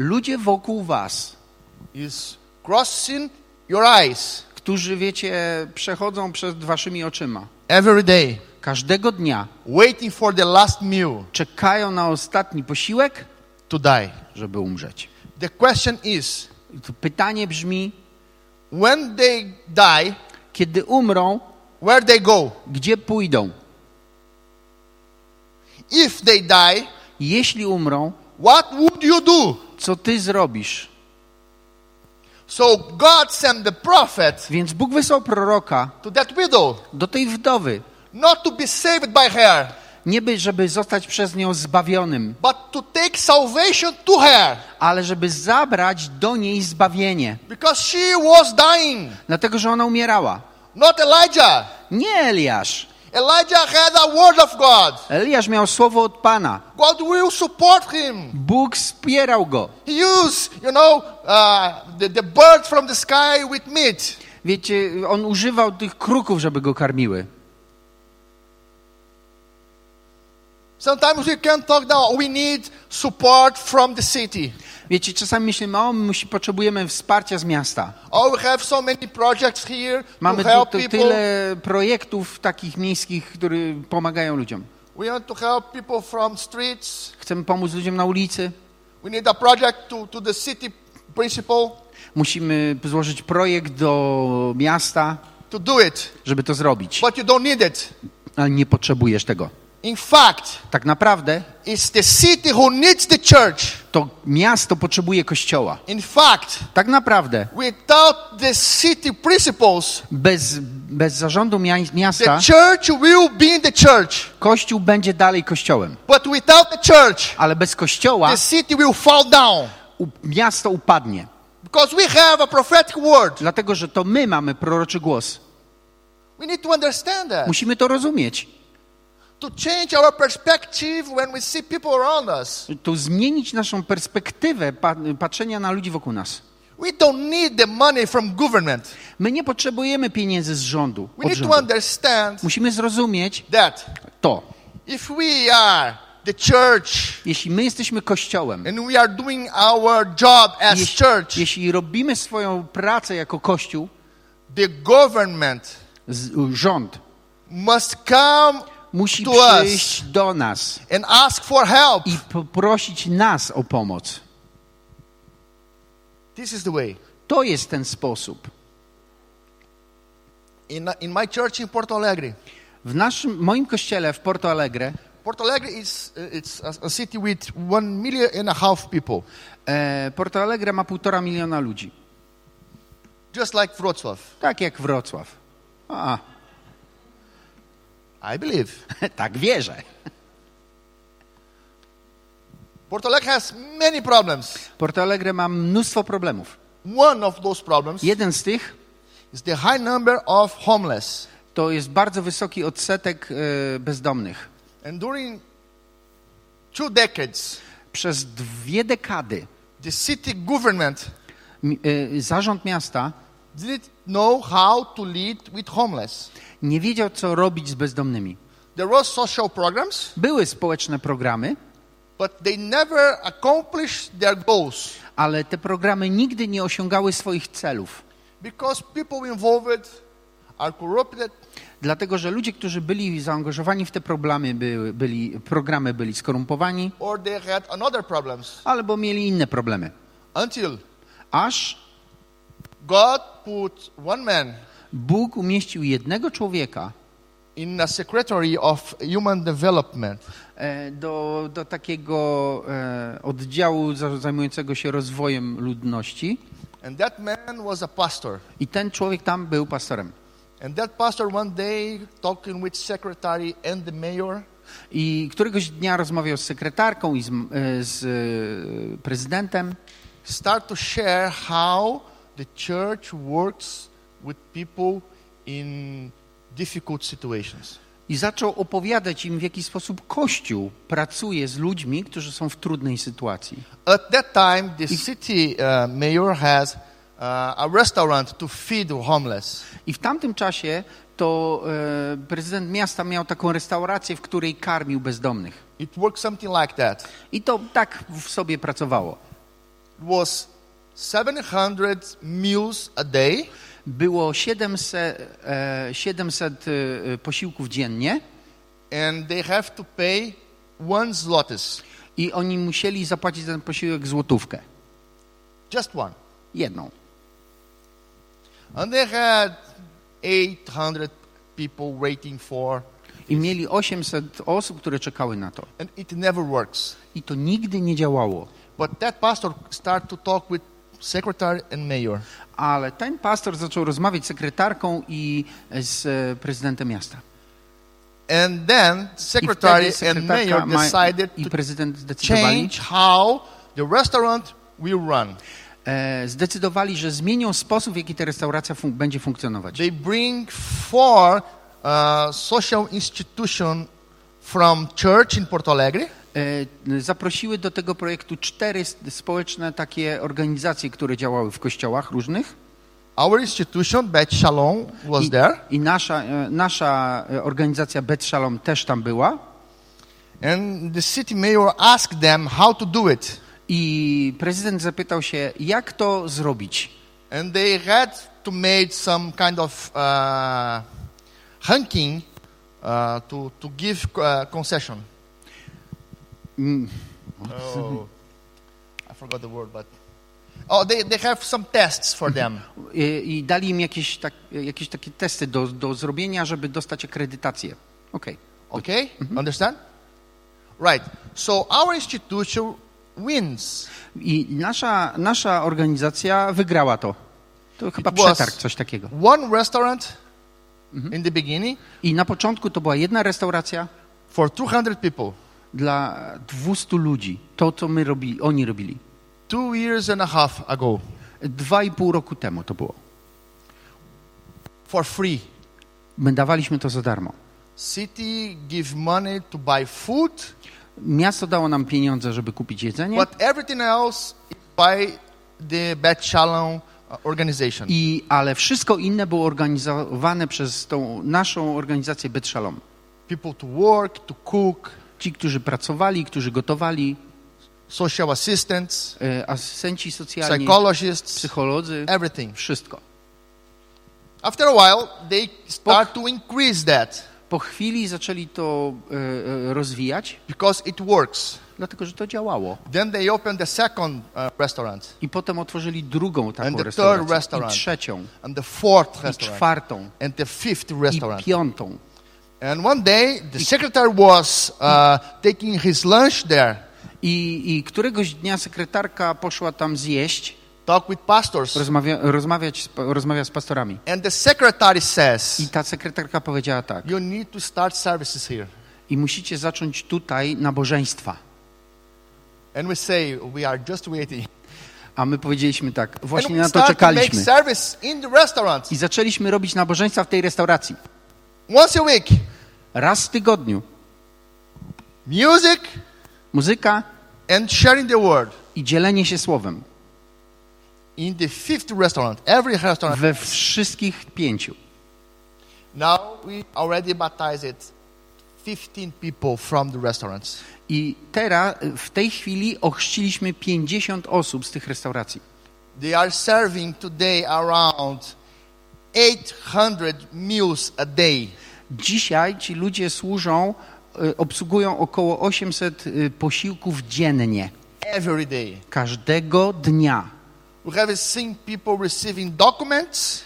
S1: Ludzie wokół was,
S2: is crossing your eyes
S1: którzy, wiecie, przechodzą przed waszymi oczyma,
S2: every day,
S1: każdego dnia
S2: waiting for the last meal
S1: czekają na ostatni posiłek,
S2: to die.
S1: żeby umrzeć.
S2: The question is
S1: pytanie brzmi,
S2: when they die,
S1: kiedy umrą,
S2: where they go?
S1: gdzie pójdą?
S2: If they die,
S1: Jeśli umrą,
S2: what would you do?
S1: Co ty zrobisz?
S2: So God sent the prophet
S1: Więc Bóg wysłał proroka
S2: to that widow,
S1: do tej wdowy,
S2: not to be saved by her,
S1: nie by, żeby zostać przez nią zbawionym,
S2: but to take salvation to her
S1: ale żeby zabrać do niej zbawienie.
S2: because she was dying.
S1: Dlatego, że ona umierała.
S2: Not Elijah.
S1: Nie Eliasz.
S2: Elijah had a word of God.
S1: Eliasz miał słowo od Pana.
S2: God will support him.
S1: Bóg wspierał go.
S2: He used, you know, uh, the, the birds from the sky with meat.
S1: Wiecie, on używał tych kruków, żeby go karmiły.
S2: Sometimes we talk now, we need support from the city.
S1: Wiecie, czasami myślimy, o, my musi, potrzebujemy wsparcia z miasta.
S2: Oh, we have so many projects here
S1: Mamy
S2: to
S1: tyle projektów takich miejskich, które pomagają ludziom.
S2: We want to help people from streets.
S1: Chcemy pomóc ludziom na ulicy.
S2: We need a project to, to the city principal
S1: Musimy złożyć projekt do miasta,
S2: to do it,
S1: żeby to zrobić.
S2: but you don't need it.
S1: Ale nie potrzebujesz tego.
S2: In fact,
S1: Tak naprawdę
S2: it's the city who needs the church.
S1: to miasto potrzebuje kościoła.
S2: In fact,
S1: Tak naprawdę
S2: without the city principles,
S1: bez, bez zarządu mia-
S2: the
S1: miasta
S2: church will be the church.
S1: kościół będzie dalej kościołem.
S2: But without the church,
S1: Ale bez kościoła
S2: the city will fall down.
S1: miasto upadnie.
S2: Because we have a prophetic word.
S1: Dlatego, że to my mamy proroczy głos.
S2: We need to understand that.
S1: Musimy to rozumieć.
S2: To change our perspective when we see people around us.
S1: Tu zmienić naszą perspektywę pa, patrzenia na ludzi wokół nas.
S2: We don't need the money from government.
S1: My nie potrzebujemy pieniędzy z rządu.
S2: We need to
S1: rządu.
S2: understand
S1: Musimy zrozumieć
S2: that
S1: to.
S2: if we are the church
S1: Jeśli my jesteśmy kościołem,
S2: and we are doing our job as
S1: jeśli,
S2: church,
S1: jeśli robimy swoją pracę jako kościół,
S2: the government
S1: z, rząd
S2: must come
S1: musi
S2: To us.
S1: przyjść do nas
S2: and ask for help.
S1: i poprosić nas o pomoc.
S2: This is the way.
S1: To jest ten sposób.
S2: In, in my church in Porto Alegre,
S1: W naszym, moim kościele w Porto Alegre
S2: Porto Alegre is uh, it's a, a city with one million and a half people,
S1: E, Porto Alegre ma półtora miliona ludzi.
S2: just like Wrocław.
S1: Tak jak Wrocław. A,
S2: I believe.
S1: tak wierzę.
S2: Porto Alegre has many problems.
S1: Porto Alegre ma mnóstwo problemów.
S2: One of those problems
S1: Jeden z tych
S2: is the high number of homeless.
S1: to jest bardzo wysoki odsetek e, bezdomnych.
S2: And during two decades,
S1: Przez dwie dekady
S2: the city government
S1: e, zarząd miasta
S2: didn't know how to lead with homeless.
S1: nie wiedział, co robić z bezdomnymi.
S2: There were social programs,
S1: Były społeczne programy,
S2: but they never accomplished their goals
S1: ale te programy nigdy nie osiągały swoich celów.
S2: because people involved are corrupted
S1: Dlatego, że ludzie, którzy byli zaangażowani w te programy, były, byli, programy byli skorumpowani
S2: or they had another problems
S1: albo mieli inne problemy.
S2: until
S1: Aż
S2: God put one man
S1: Bóg umieścił jednego człowieka
S2: in a secretary of human development.
S1: e, do, do takiego e, oddziału za- zajmującego się rozwojem ludności.
S2: And that man was a pastor.
S1: I ten człowiek tam był pastorem.
S2: and that pastor one day talking with secretary and the mayor.
S1: I któregoś dnia rozmawiał z sekretarką i z, e, z prezydentem.
S2: Start to share how the church works with people in difficult situations.
S1: i zaczął opowiadać im, w jaki sposób Kościół pracuje z ludźmi, którzy są w trudnej sytuacji.
S2: At that time, the city uh, mayor has uh, a restaurant to feed the homeless.
S1: I w tamtym czasie to e, prezydent miasta miał taką restaurację, w której karmił bezdomnych.
S2: It worked something like that.
S1: I to tak w sobie pracowało.
S2: It was 700 meals a day,
S1: Było 700, e, 700 e, posiłków dziennie
S2: and they have to pay one zlotys,
S1: i oni musieli zapłacić za ten posiłek złotówkę.
S2: just one.
S1: Jedną.
S2: And they had 800 people waiting for,
S1: I mieli 800 osób, które czekały na to.
S2: and it never works.
S1: I to nigdy nie działało.
S2: But that pastor started to talk with secretary and mayor.
S1: Ale ten pastor zaczął rozmawiać z sekretarką i z e, prezydentem miasta.
S2: And then secretary and mayor decided
S1: i prezydent zdecydowali,
S2: change how the restaurant will run.
S1: e, zdecydowali, że zmienią sposób, w jaki ta restauracja fun- będzie funkcjonować.
S2: They bring four uh, social institution from church in Porto Alegre,
S1: Zaprosiły do tego projektu cztery społeczne takie organizacje, które działały w kościołach różnych.
S2: our institution, Bet Shalom, was
S1: I,
S2: there,
S1: i nasza, e, nasza e, organizacja Bet Shalom też tam była.
S2: and the city mayor asked them how to do it.
S1: I prezydent zapytał się, jak to zrobić.
S2: And they had to make some kind of uh, hunking uh, to, to give uh, concession.
S1: Mm,
S2: Oh, I forgot the word, but oh, they, they have some tests for them.
S1: I, i dali im jakieś, tak, jakieś takie testy do, do zrobienia, żeby dostać akredytację. Okej.
S2: Okay, understand? Right. So our institution wins.
S1: I nasza, nasza organizacja wygrała to. To chyba przetarg, coś takiego.
S2: One restaurant in the beginning
S1: I na początku to była jedna restauracja
S2: for 200 people.
S1: Dla 200 ludzi. To, co my robi, oni robili.
S2: Two years and a half ago,
S1: Dwa i pół roku temu to było.
S2: for free.
S1: My dawaliśmy to za darmo.
S2: City give money to buy food,
S1: Miasto dało nam pieniądze, żeby kupić jedzenie
S2: but everything else by the Bet Shalom uh, organization.
S1: I, ale wszystko inne było organizowane przez tą naszą organizację Bet Shalom.
S2: People to work, to cook,
S1: Ci, którzy pracowali, którzy gotowali,
S2: social assistants,
S1: e, asystenci socjalni,
S2: psychologists,
S1: psycholodzy,
S2: everything.
S1: wszystko.
S2: After a while, they start to increase that
S1: Po chwili zaczęli to e, e, rozwijać,
S2: because it works.
S1: dlatego że to działało.
S2: Then they open the second uh, restaurant
S1: I potem otworzyli drugą
S2: And
S1: taką
S2: the
S1: restaurację,
S2: third restaurant.
S1: i trzecią,
S2: and the fourth
S1: i
S2: restaurant
S1: czwartą,
S2: and the fifth
S1: i
S2: restaurant.
S1: piątą.
S2: And one day, the secretary was uh, taking his lunch there,
S1: I, I któregoś dnia sekretarka poszła tam zjeść,
S2: talk with pastors.
S1: rozmawia, rozmawiać, rozmawia z pastorami.
S2: And the secretary says,
S1: I ta sekretarka powiedziała tak.
S2: You need to start services here.
S1: I musicie zacząć tutaj nabożeństwa.
S2: And we say, We are just waiting.
S1: A my powiedzieliśmy tak, właśnie na to czekaliśmy. I zaczęliśmy robić nabożeństwa w tej restauracji.
S2: Once a week.
S1: Raz w tygodniu.
S2: Music
S1: Muzyka
S2: and sharing the word.
S1: i dzielenie się słowem.
S2: In the fifth restaurant, every restaurant.
S1: We wszystkich pięciu.
S2: Now we already baptized 15 people from the restaurants.
S1: I teraz, w tej chwili ochrzciliśmy 50 osób z tych restauracji.
S2: They are serving today around 800 meals a day.
S1: Dzisiaj ci ludzie służą, y, obsługują około 800 y, posiłków dziennie.
S2: Every day.
S1: Każdego dnia.
S2: We have seen people receiving documents,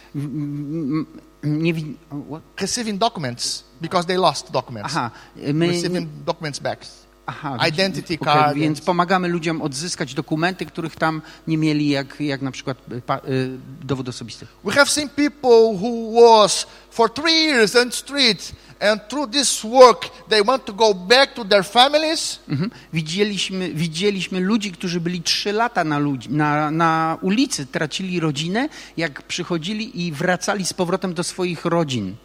S1: Nie what?
S2: receiving documents because they lost documents.
S1: Aha, my,
S2: Receiving documents back.
S1: Aha,
S2: identity
S1: okej,
S2: card
S1: Więc pomagamy ludziom odzyskać dokumenty, których tam nie mieli, jak, jak na przykład y, pa, y, dowód osobisty.
S2: We have seen people who was for three years on street and through this work they want to go back to their families.
S1: Mhm. Widzieliśmy, widzieliśmy ludzi, którzy byli trzy lata na, ludzi, na, na ulicy, tracili rodzinę, jak przychodzili i wracali z powrotem do swoich rodzin.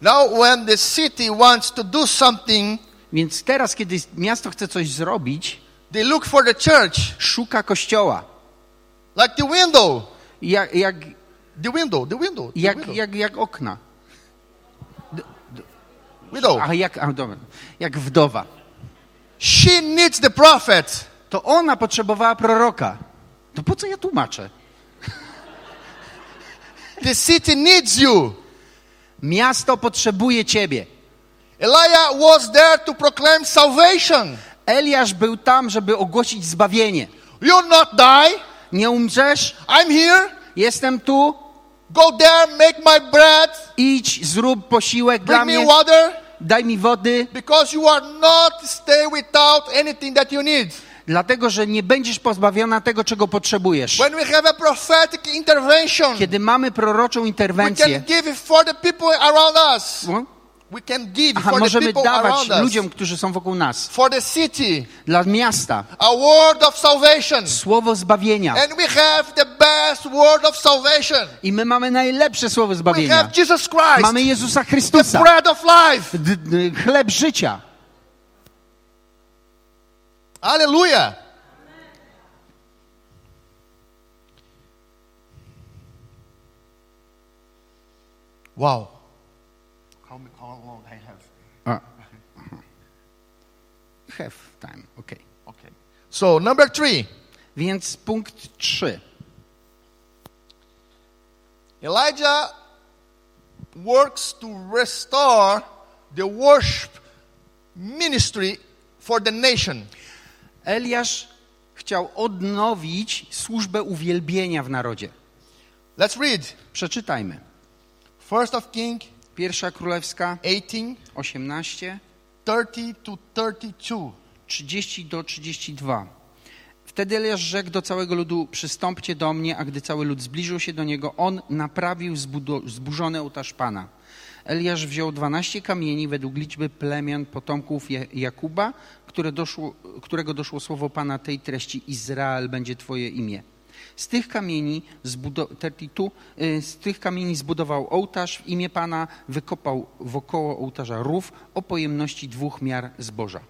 S2: Now when the city wants to do something,
S1: Więc teraz, kiedy miasto chce coś zrobić,
S2: they look for the church
S1: szuka kościoła.
S2: like the window,
S1: Jak, jak,
S2: the window, the window, the
S1: jak,
S2: window.
S1: jak, jak okna.
S2: widow.
S1: A jak, a, dobra, jak wdowa.
S2: She needs the prophet.
S1: To ona potrzebowała proroka. To po co ja tłumaczę?
S2: The city needs you.
S1: Miasto potrzebuje ciebie.
S2: Elijah was there to proclaim salvation.
S1: Eliasz był tam, żeby ogłosić zbawienie.
S2: You'll not die.
S1: Nie umrzesz,
S2: I'm here.
S1: jestem tu,
S2: Go there, make my bread,
S1: idź, zrób posiłek dla
S2: bring me
S1: mnie,
S2: water,
S1: daj mi wody,
S2: because you are not stay without anything that you need.
S1: dlatego że nie będziesz pozbawiona tego, czego potrzebujesz.
S2: When we have a prophetic intervention,
S1: Kiedy mamy proroczą
S2: we
S1: interwencję,
S2: can give it for the people around us. We can give
S1: aha,
S2: for the
S1: możemy dawać ludziom, którzy są wokół nas,
S2: For the city,
S1: dla miasta,
S2: a word of salvation.
S1: słowo zbawienia.
S2: And we have the best word of salvation.
S1: I my mamy najlepsze słowo
S2: We
S1: zbawienia.
S2: have Jesus Christ,
S1: Mamy Jezusa
S2: the
S1: Chrystusa,
S2: bread of life.
S1: chleb życia.
S2: Hallelujah. Wow. How, m- how long I have?
S1: A. Have time, okej.
S2: Okay. So, number three,
S1: Więc punkt 3.
S2: Elijah works to restore the worship ministry for the nation.
S1: Eliasz chciał odnowić służbę uwielbienia w narodzie.
S2: Let's read.
S1: Przeczytajmy.
S2: First of King
S1: Pierwsza Królewska
S2: 18,
S1: 18,
S2: 30 to 32.
S1: 30 do 32. Wtedy Eliasz rzekł do całego ludu, przystąpcie do mnie, a gdy cały lud zbliżył się do niego, on naprawił zburzony ołtarz Pana. Eliasz wziął 12 kamieni według liczby plemion potomków Ja- Jakuba, które doszło, którego doszło słowo Pana tej treści, Izrael będzie Twoje imię. Z tych kamieni, zbudo- 32, y, z tych kamieni zbudował ołtarz w imię Pana, wykopał wokoło ołtarza rów o pojemności dwóch miar zboża.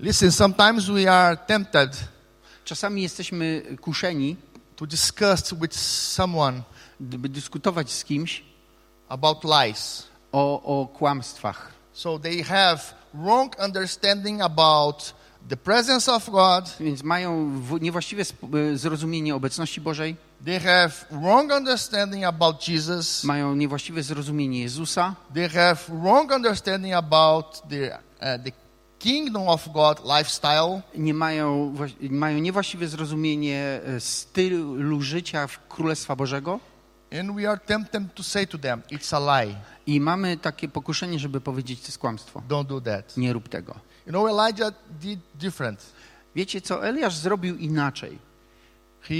S2: Listen, sometimes we are tempted
S1: Czasami jesteśmy kuszeni,
S2: to discuss with someone
S1: by dyskutować z kimś
S2: about lies.
S1: o, o kłamstwach.
S2: So they have wrong understanding about the presence of God.
S1: Więc mają niewłaściwe y, zrozumienie obecności Bożej,
S2: They have wrong understanding about Jesus.
S1: mają niewłaściwe zrozumienie Jezusa,
S2: They have wrong understanding about the, uh, the kingdom of God lifestyle.
S1: nie mają, mają niewłaściwe zrozumienie e, stylu życia w Królestwa Bożego
S2: And we are tempted to say to them, it's a lie.
S1: I mamy takie pokuszenie, żeby powiedzieć, to jest kłamstwo.
S2: Don't do that.
S1: Nie rób tego.
S2: You know, Elijah did different.
S1: Wiecie co? Eliasz zrobił inaczej.
S2: He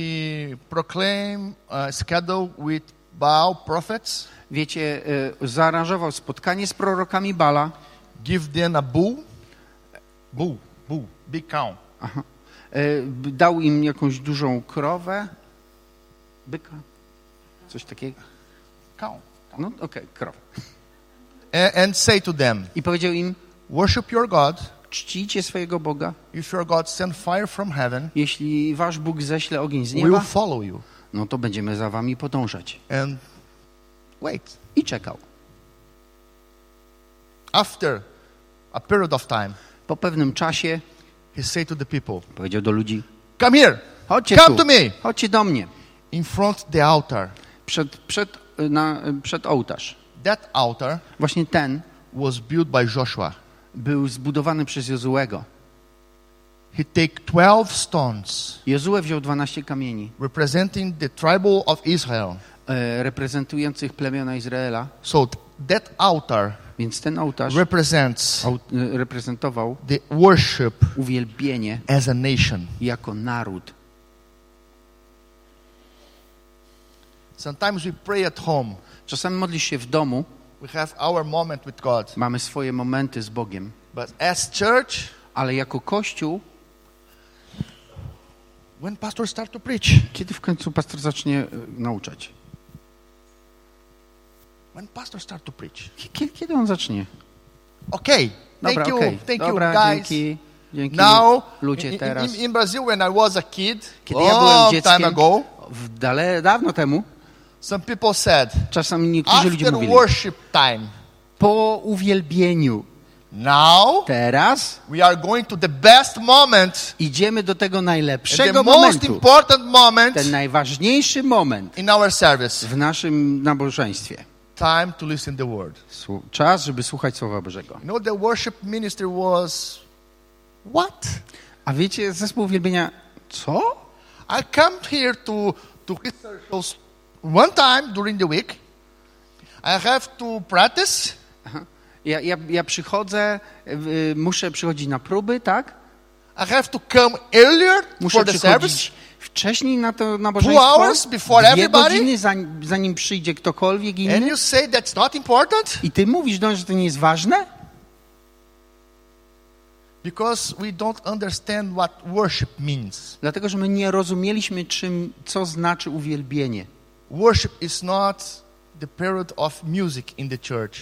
S2: proclaimed a schedule with Baal prophets,
S1: Wiecie, e, zaaranżował spotkanie z prorokami Bala.
S2: give them a bull, bull, bull, big cow.
S1: Aha. E, Dał im jakąś dużą krowę. Byka. Coś takiego.
S2: cow.
S1: No okej, krowę.
S2: And, and say to them,
S1: I powiedział im,
S2: worship your God.
S1: czcijcie swojego Boga.
S2: If your God send fire from heaven,
S1: Jeśli wasz Bóg ześle ogień z
S2: we will
S1: nieba,
S2: follow you.
S1: no to będziemy za wami podążać.
S2: And wait.
S1: I czekał.
S2: After a period of time,
S1: Po pewnym czasie
S2: he said to the people,
S1: powiedział do ludzi,
S2: come here,
S1: chodźcie
S2: come
S1: tu,
S2: to me.
S1: chodźcie do mnie.
S2: In front the altar.
S1: Przed, przed, na, przed ołtarz.
S2: That altar
S1: Właśnie ten
S2: was built by Joshua.
S1: Był zbudowany przez Jozuego.
S2: He take 12 stones
S1: Jozue wziął 12 kamieni
S2: representing the tribal of Israel.
S1: e, reprezentujących plemiona Izraela,
S2: So th- that altar
S1: więc ten ołtarz
S2: represents
S1: e, reprezentował
S2: the worship
S1: uwielbienie
S2: as a nation.
S1: jako naród.
S2: Sometimes we pray at home.
S1: Czasami modlisz się w domu,
S2: We have our moment with God.
S1: mamy swoje momenty z Bogiem,
S2: But as church,
S1: ale jako Kościół,
S2: when pastor start to preach,
S1: kiedy w końcu pastor zacznie e, nauczać?
S2: when pastor start to preach.
S1: Kiedy, on zacznie?
S2: Okay. Thank
S1: Dobra,
S2: you.
S1: okej.
S2: Thank
S1: Dobra,
S2: you guys.
S1: dzięki. Dzięki
S2: Now,
S1: ludzie teraz.
S2: in, in Brazil, when I was a kid,
S1: Kiedy ja byłem dzieckiem,
S2: ago,
S1: w dale, dawno temu,
S2: some people said,
S1: czasami niektórzy ludzie
S2: after
S1: mówili,
S2: worship time,
S1: po uwielbieniu,
S2: now
S1: teraz
S2: we are going to the best moment,
S1: idziemy do tego
S2: and the
S1: najlepszego
S2: most
S1: momentu,
S2: important moment
S1: ten najważniejszy moment
S2: in our service.
S1: w naszym nabożeństwie.
S2: Time to listen the word.
S1: Czas, żeby słuchać Słowa Bożego.
S2: You know, the worship ministry was what?
S1: A wiecie, zespół uwielbienia, co?
S2: I come here to to rehearsals one time during the week. I have to practice.
S1: Ja, ja, ja przychodzę, y, muszę przychodzić na próby, tak?
S2: I have to come earlier
S1: Muszę
S2: for the service.
S1: wcześniej na to
S2: Two
S1: nabożeństwo,
S2: hours before
S1: dwie
S2: everybody.
S1: godziny zanim, zanim przyjdzie ktokolwiek
S2: And
S1: inny.
S2: you say that's not important
S1: I ty mówisz do nas, że to nie jest ważne?
S2: because we don't understand what worship means.
S1: Dlatego, że my nie rozumieliśmy, czym, co znaczy uwielbienie.
S2: Worship is not the period of music in the church.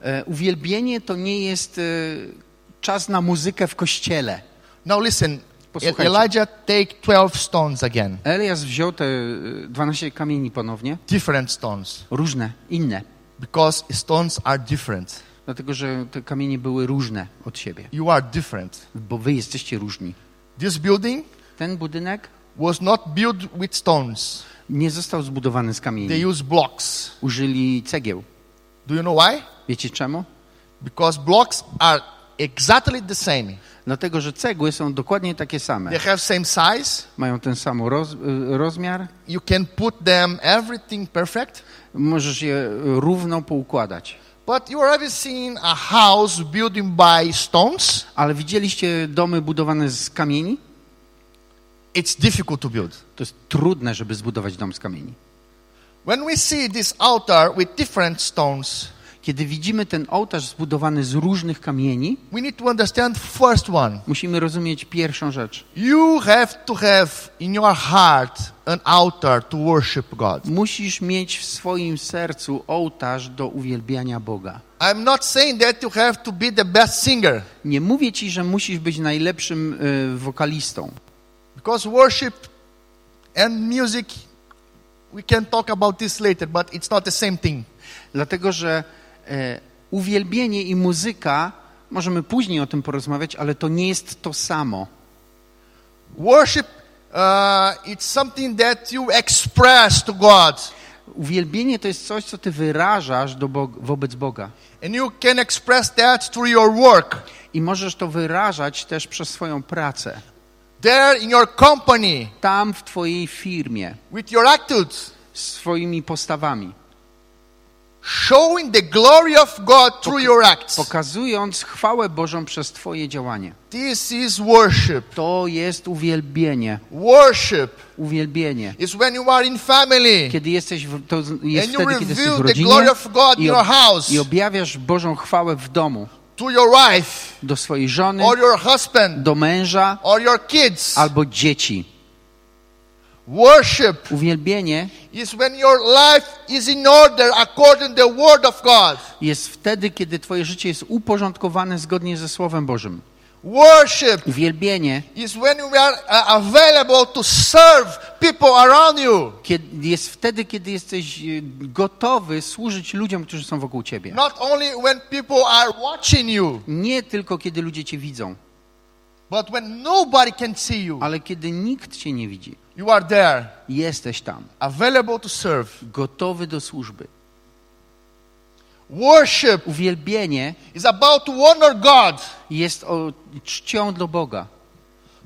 S1: E, uwielbienie to nie jest e, czas na muzykę w kościele.
S2: Now listen,
S1: Posłuchajcie.
S2: Elijah take 12 stones again,
S1: Elias wziął te e, 12 kamieni ponownie,
S2: different stones,
S1: różne, inne,
S2: because stones are different.
S1: dlatego, że te kamienie były różne od siebie,
S2: You are different.
S1: bo wy jesteście różni.
S2: This building
S1: Ten budynek
S2: was not built with stones.
S1: Nie został zbudowany z
S2: They
S1: kamieni.
S2: use blocks.
S1: Użyli cegieł.
S2: Do you know why?
S1: Wiecie czemu?
S2: Because blocks are exactly the same.
S1: Dlatego, że cegły są dokładnie takie same.
S2: They have same size.
S1: Mają ten sam roz, e, rozmiar,
S2: You can put them everything perfect.
S1: możesz je równo poukładać.
S2: But you already seen a house built by stones.
S1: Ale widzieliście domy budowane z kamieni?
S2: It's difficult to build.
S1: To jest trudne, żeby zbudować dom z kamieni.
S2: When we see this altar with different stones,
S1: Kiedy widzimy ten ołtarz zbudowany z różnych kamieni,
S2: we need to understand first one.
S1: musimy rozumieć pierwszą rzecz.
S2: You have to have in your heart an altar to worship God.
S1: Musisz mieć w swoim sercu ołtarz do uwielbiania Boga.
S2: I'm not saying that you have to be the best singer
S1: Nie mówię ci, że musisz być najlepszym y, wokalistą,
S2: because worship and music we can talk about this later, but it's not the same thing.
S1: dlatego że e, uwielbienie i muzyka, możemy później o tym porozmawiać, ale to nie jest to samo.
S2: Worship uh, it's something that you express to God.
S1: Uwielbienie to jest coś, co ty wyrażasz do Bog wobec Boga.
S2: And you can express that through your work.
S1: I możesz to wyrażać też przez swoją pracę.
S2: There in your company,
S1: Tam w twojej firmie,
S2: with your attitude,
S1: swoimi postawami,
S2: showing the glory of God through your acts.
S1: pokazując chwałę Bożą przez Twoje działanie.
S2: This is worship.
S1: To jest uwielbienie.
S2: Worship
S1: Uwielbienie.
S2: is when you are in family
S1: Kiedy jesteś, w, to jest
S2: and
S1: wtedy, kiedy jesteś w
S2: the
S1: rodzinie
S2: glory of God in your house
S1: i objawiasz Bożą chwałę w domu
S2: to your wife
S1: do swojej żony,
S2: or your husband
S1: do męża
S2: or your kids.
S1: albo dzieci.
S2: Worship
S1: Uwielbienie
S2: is when your life is in order according the word of God.
S1: jest wtedy, kiedy Twoje życie jest uporządkowane zgodnie ze Słowem Bożym.
S2: Worship
S1: Uwielbienie
S2: is when we are uh, available to serve people around you.
S1: kiedy, jest wtedy, kiedy jesteś e, gotowy służyć ludziom, którzy są wokół Ciebie.
S2: Not only when people are watching you,
S1: Nie tylko kiedy ludzie Cię widzą,
S2: but when nobody can see you,
S1: ale kiedy nikt Cię nie widzi.
S2: you are there,
S1: Jesteś tam,
S2: available to serve.
S1: gotowy do służby.
S2: Worship
S1: Uwielbienie
S2: is about to honor God.
S1: jest o czcią dla Boga.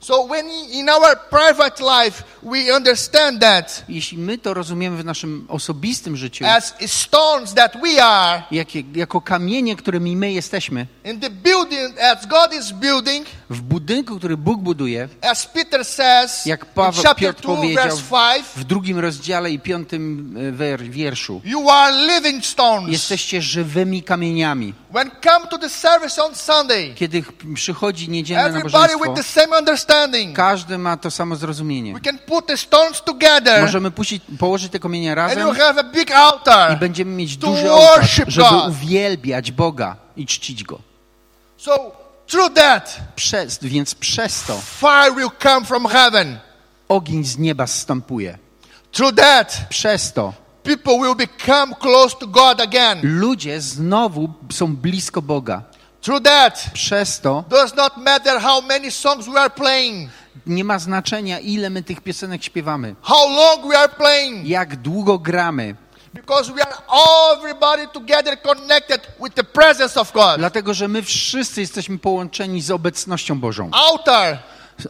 S2: So when in our private life we understand that
S1: Jeśli my to rozumiemy w naszym osobistym życiu,
S2: as stones that we are
S1: jakie, jako kamienie, którymi my jesteśmy,
S2: in the building as God is building,
S1: w budynku, który Bóg buduje,
S2: as Peter says
S1: jak
S2: in
S1: Paweł
S2: chapter
S1: Piotr
S2: 2
S1: powiedział
S2: verse 5,
S1: w drugim rozdziale i piątym e, wierszu,
S2: you are living stones.
S1: jesteście żywymi kamieniami.
S2: When come to the service on Sunday,
S1: Kiedy ch- przychodzi niedzielne
S2: everybody
S1: nabożeństwo,
S2: with the same understanding.
S1: Każdy ma to samo zrozumienie.
S2: We can put the stones together
S1: Możemy puścić, położyć te kamienie
S2: and
S1: razem
S2: you have a big
S1: i
S2: altar.
S1: będziemy mieć duży ołtarz, żeby
S2: God.
S1: uwielbiać Boga i czcić Go.
S2: So through that,
S1: Przez, więc przez to
S2: fire will come from heaven.
S1: ogień z nieba zstępuje.
S2: Through that,
S1: Przez to
S2: people will become close to God again.
S1: ludzie znowu są blisko Boga.
S2: Through that,
S1: Przez to
S2: does not matter how many songs we are playing,
S1: nie ma znaczenia, ile my tych piosenek śpiewamy,
S2: how long we are playing,
S1: jak długo gramy,
S2: because we are everybody together connected with the presence of God.
S1: dlatego że my wszyscy jesteśmy połączeni z obecnością Bożą.
S2: Altar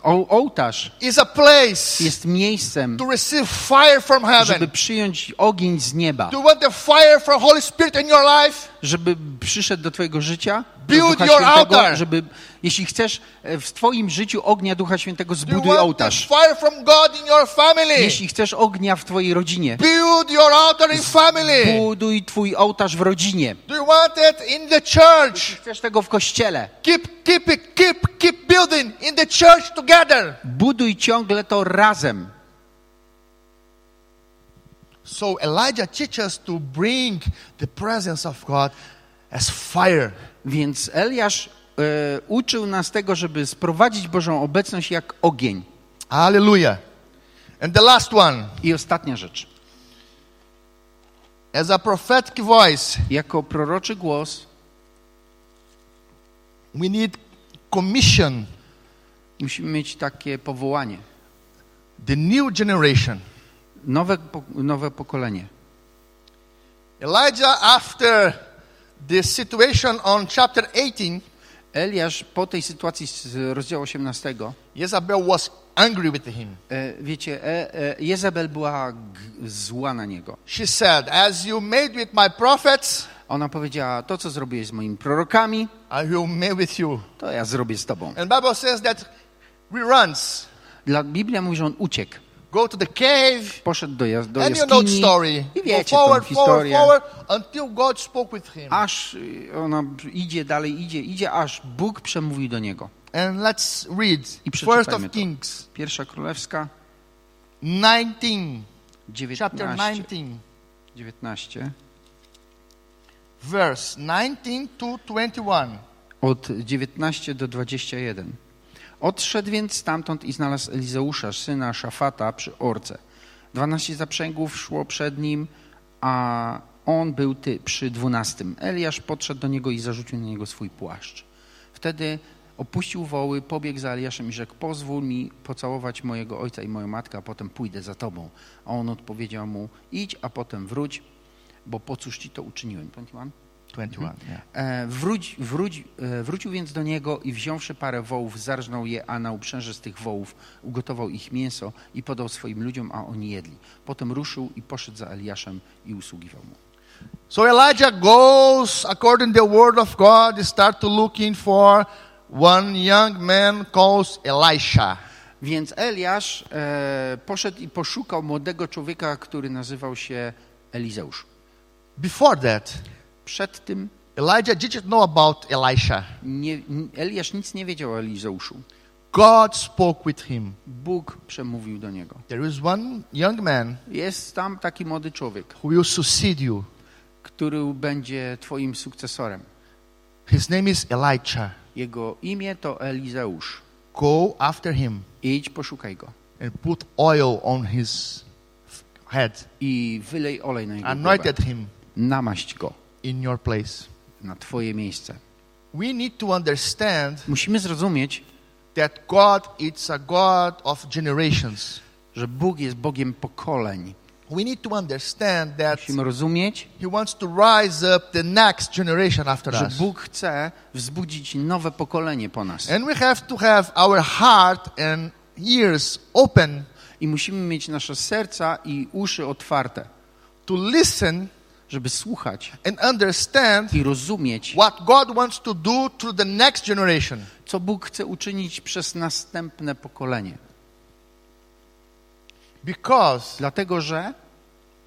S1: O, ołtarz
S2: is a place
S1: jest miejscem,
S2: to receive fire from
S1: żeby
S2: heaven.
S1: przyjąć ogień z nieba,
S2: Do you want the fire from Holy Spirit in your life?
S1: Żeby przyszedł do Twojego życia,
S2: Build
S1: Ducha
S2: your
S1: Świętego,
S2: altar.
S1: żeby, jeśli chcesz e, w Twoim życiu ognia Ducha Świętego, zbuduj ołtarz.
S2: fire from God in your family?
S1: Jeśli chcesz ognia w Twojej rodzinie,
S2: Build your altar in family.
S1: buduj Twój ołtarz w rodzinie.
S2: Do you want it in the church?
S1: Chcesz tego w kościele,
S2: Keep, keep it, keep, keep building in the church together.
S1: buduj ciągle to razem.
S2: So Elijah teaches to bring the presence of God as fire.
S1: Więc Eliasz e, uczył nas tego, żeby sprowadzić Bożą obecność jak ogień.
S2: Hallelujah. And the last one,
S1: I ostatnia rzecz.
S2: as a prophetic voice,
S1: Jako proroczy głos
S2: we need commission
S1: musimy mieć takie powołanie.
S2: the new generation.
S1: Nowe, nowe pokolenie.
S2: Elijah, after the situation on chapter 18,
S1: Eliasz po tej sytuacji z rozdziału 18,
S2: Jezebel was angry with him.
S1: e, wiecie, e, e, Jezebel była zła na niego.
S2: She said, As you made with my prophets,
S1: Ona powiedziała, to co zrobiłeś z moimi prorokami,
S2: I will make with you.
S1: to ja zrobię z tobą.
S2: And Bible says that he runs,
S1: Dla Biblia mówi, że on uciekł.
S2: Go to the cave,
S1: Poszedł do, jas- do
S2: and you know
S1: jaskini
S2: story.
S1: i wiecie
S2: forward,
S1: historię.
S2: forward, until God spoke with him.
S1: Aż y, ona idzie dalej, idzie, idzie, aż Bóg przemówił do niego.
S2: And let's read
S1: I
S2: First of
S1: to.
S2: Kings
S1: Pierwsza Królewska,
S2: 19, chapter
S1: 19,
S2: 19,
S1: 19
S2: verse 19 to 21.
S1: od 19 do 21. Odszedł więc stamtąd i znalazł Elizeusza, syna Szafata, przy orce. Dwanaście zaprzęgów szło przed nim, a on był ty, przy dwunastym. Eliasz podszedł do niego i zarzucił na niego swój płaszcz. Wtedy opuścił woły, pobiegł za Eliaszem i rzekł, pozwól mi pocałować mojego ojca i moją matkę, a potem pójdę za tobą. A on odpowiedział mu, idź, a potem wróć, bo po cóż ci to uczyniłem. 21?
S2: 21. Yeah.
S1: E, wróć, wróć, e, wrócił więc do niego i wziąwszy parę wołów, zarżnął je, a na uprzęże z tych wołów ugotował ich mięso i podał swoim ludziom, a oni jedli. Potem ruszył i poszedł za Eliaszem i usługiwał mu.
S2: So Elijah goes according to the word of God. He start to looking for one young man called Elisha.
S1: Więc Eliasz e, poszedł i poszukał młodego człowieka, który nazywał się Elizeusz.
S2: Before that,
S1: Przed tym
S2: Elijah didn't know about Elisha.
S1: nie, Eliasz nic nie wiedział o Elizeuszu.
S2: God spoke with him.
S1: Bóg przemówił do niego.
S2: There is one young man
S1: Jest tam taki młody człowiek,
S2: who will succeed you.
S1: który będzie twoim sukcesorem.
S2: His name is Elijah.
S1: Jego imię to Elizeusz.
S2: Go after him
S1: Idź, poszukaj go.
S2: and put oil on his head.
S1: I wylej olej na jego głowę.
S2: Anointed him
S1: Namaść go
S2: in your place.
S1: na twoje miejsce.
S2: We need to understand
S1: Musimy zrozumieć,
S2: that God is a God of generations.
S1: że Bóg jest Bogiem pokoleń.
S2: We need to understand that
S1: Musimy rozumieć,
S2: He wants to rise up the next generation after
S1: że
S2: us.
S1: Bóg chce wzbudzić nowe pokolenie po nas.
S2: And we have to have our heart and ears open
S1: I musimy mieć nasze serca i uszy otwarte,
S2: to listen
S1: żeby słuchać
S2: and understand
S1: i rozumieć,
S2: what God wants to do through the next generation.
S1: co Bóg chce uczynić przez następne pokolenie.
S2: Because
S1: Dlatego, że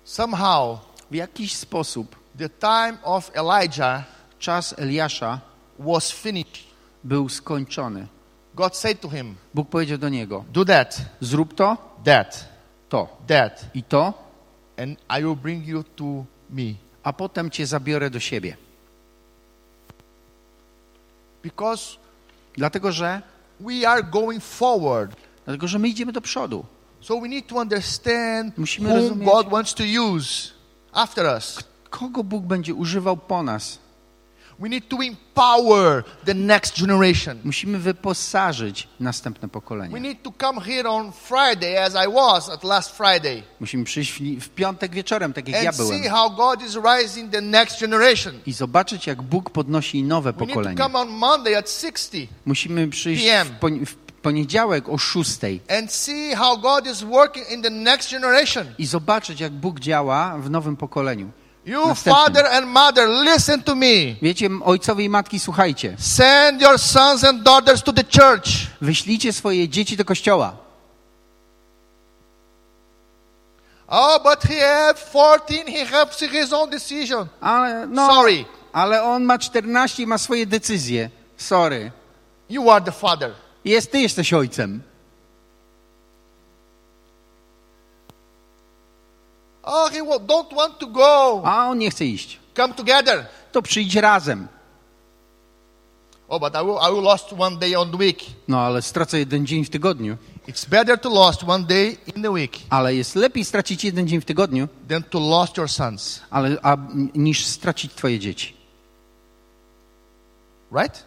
S2: somehow
S1: w jakiś sposób
S2: the time of Elijah
S1: czas Eliasza
S2: was finished.
S1: był skończony.
S2: God said to him,
S1: Bóg powiedział do niego:
S2: Do that,
S1: Zrób to,
S2: that,
S1: to
S2: that,
S1: i to,
S2: and I will bring you to me.
S1: a potem cię zabiorę do siebie.
S2: Because
S1: Dlatego, że
S2: we are going forward.
S1: Dlatego, że my idziemy do przodu.
S2: So we need to understand
S1: Musimy
S2: whom
S1: rozumieć-
S2: God wants to use after us.
S1: Kogo Bóg będzie używał po nas?
S2: We need to empower the next generation.
S1: Musimy wyposażyć następne
S2: We
S1: pokolenie.
S2: need to come here on Friday as I was at last Friday
S1: Musimy przyjść w, w piątek wieczorem, tak jak ja
S2: and
S1: byłem,
S2: see how God is rising the next generation.
S1: i zobaczyć, jak Bóg podnosi nowe
S2: We need to
S1: pokolenie.
S2: come on Monday at 60
S1: Musimy przyjść
S2: PM.
S1: w, poni- w poniedziałek o szóstej
S2: and see how God is working in the next generation.
S1: i zobaczyć, jak Bóg działa w nowym pokoleniu.
S2: You
S1: Następnym.
S2: father and mother, listen to me.
S1: Wiecie, ojcowie i matki, słuchajcie.
S2: Send your sons and daughters to the church.
S1: Wyślijcie swoje dzieci do kościoła.
S2: Oh, but he had 14, he has his own decision.
S1: Ale, no,
S2: Sorry,
S1: ale on ma 14 i ma swoje decyzje. Sorry.
S2: you are the father.
S1: Jest, ty jesteś ojcem.
S2: Oh, he don't want to go.
S1: A on nie chce iść.
S2: Come together.
S1: To przyjdź razem.
S2: Oh, but I will, I will lost one day on the week.
S1: No ale stracę jeden dzień w tygodniu.
S2: It's better to lost one day in the week
S1: Ale jest lepiej stracić jeden dzień w tygodniu,
S2: than to lost your sons.
S1: ale, a, niż stracić twoje dzieci.
S2: Right?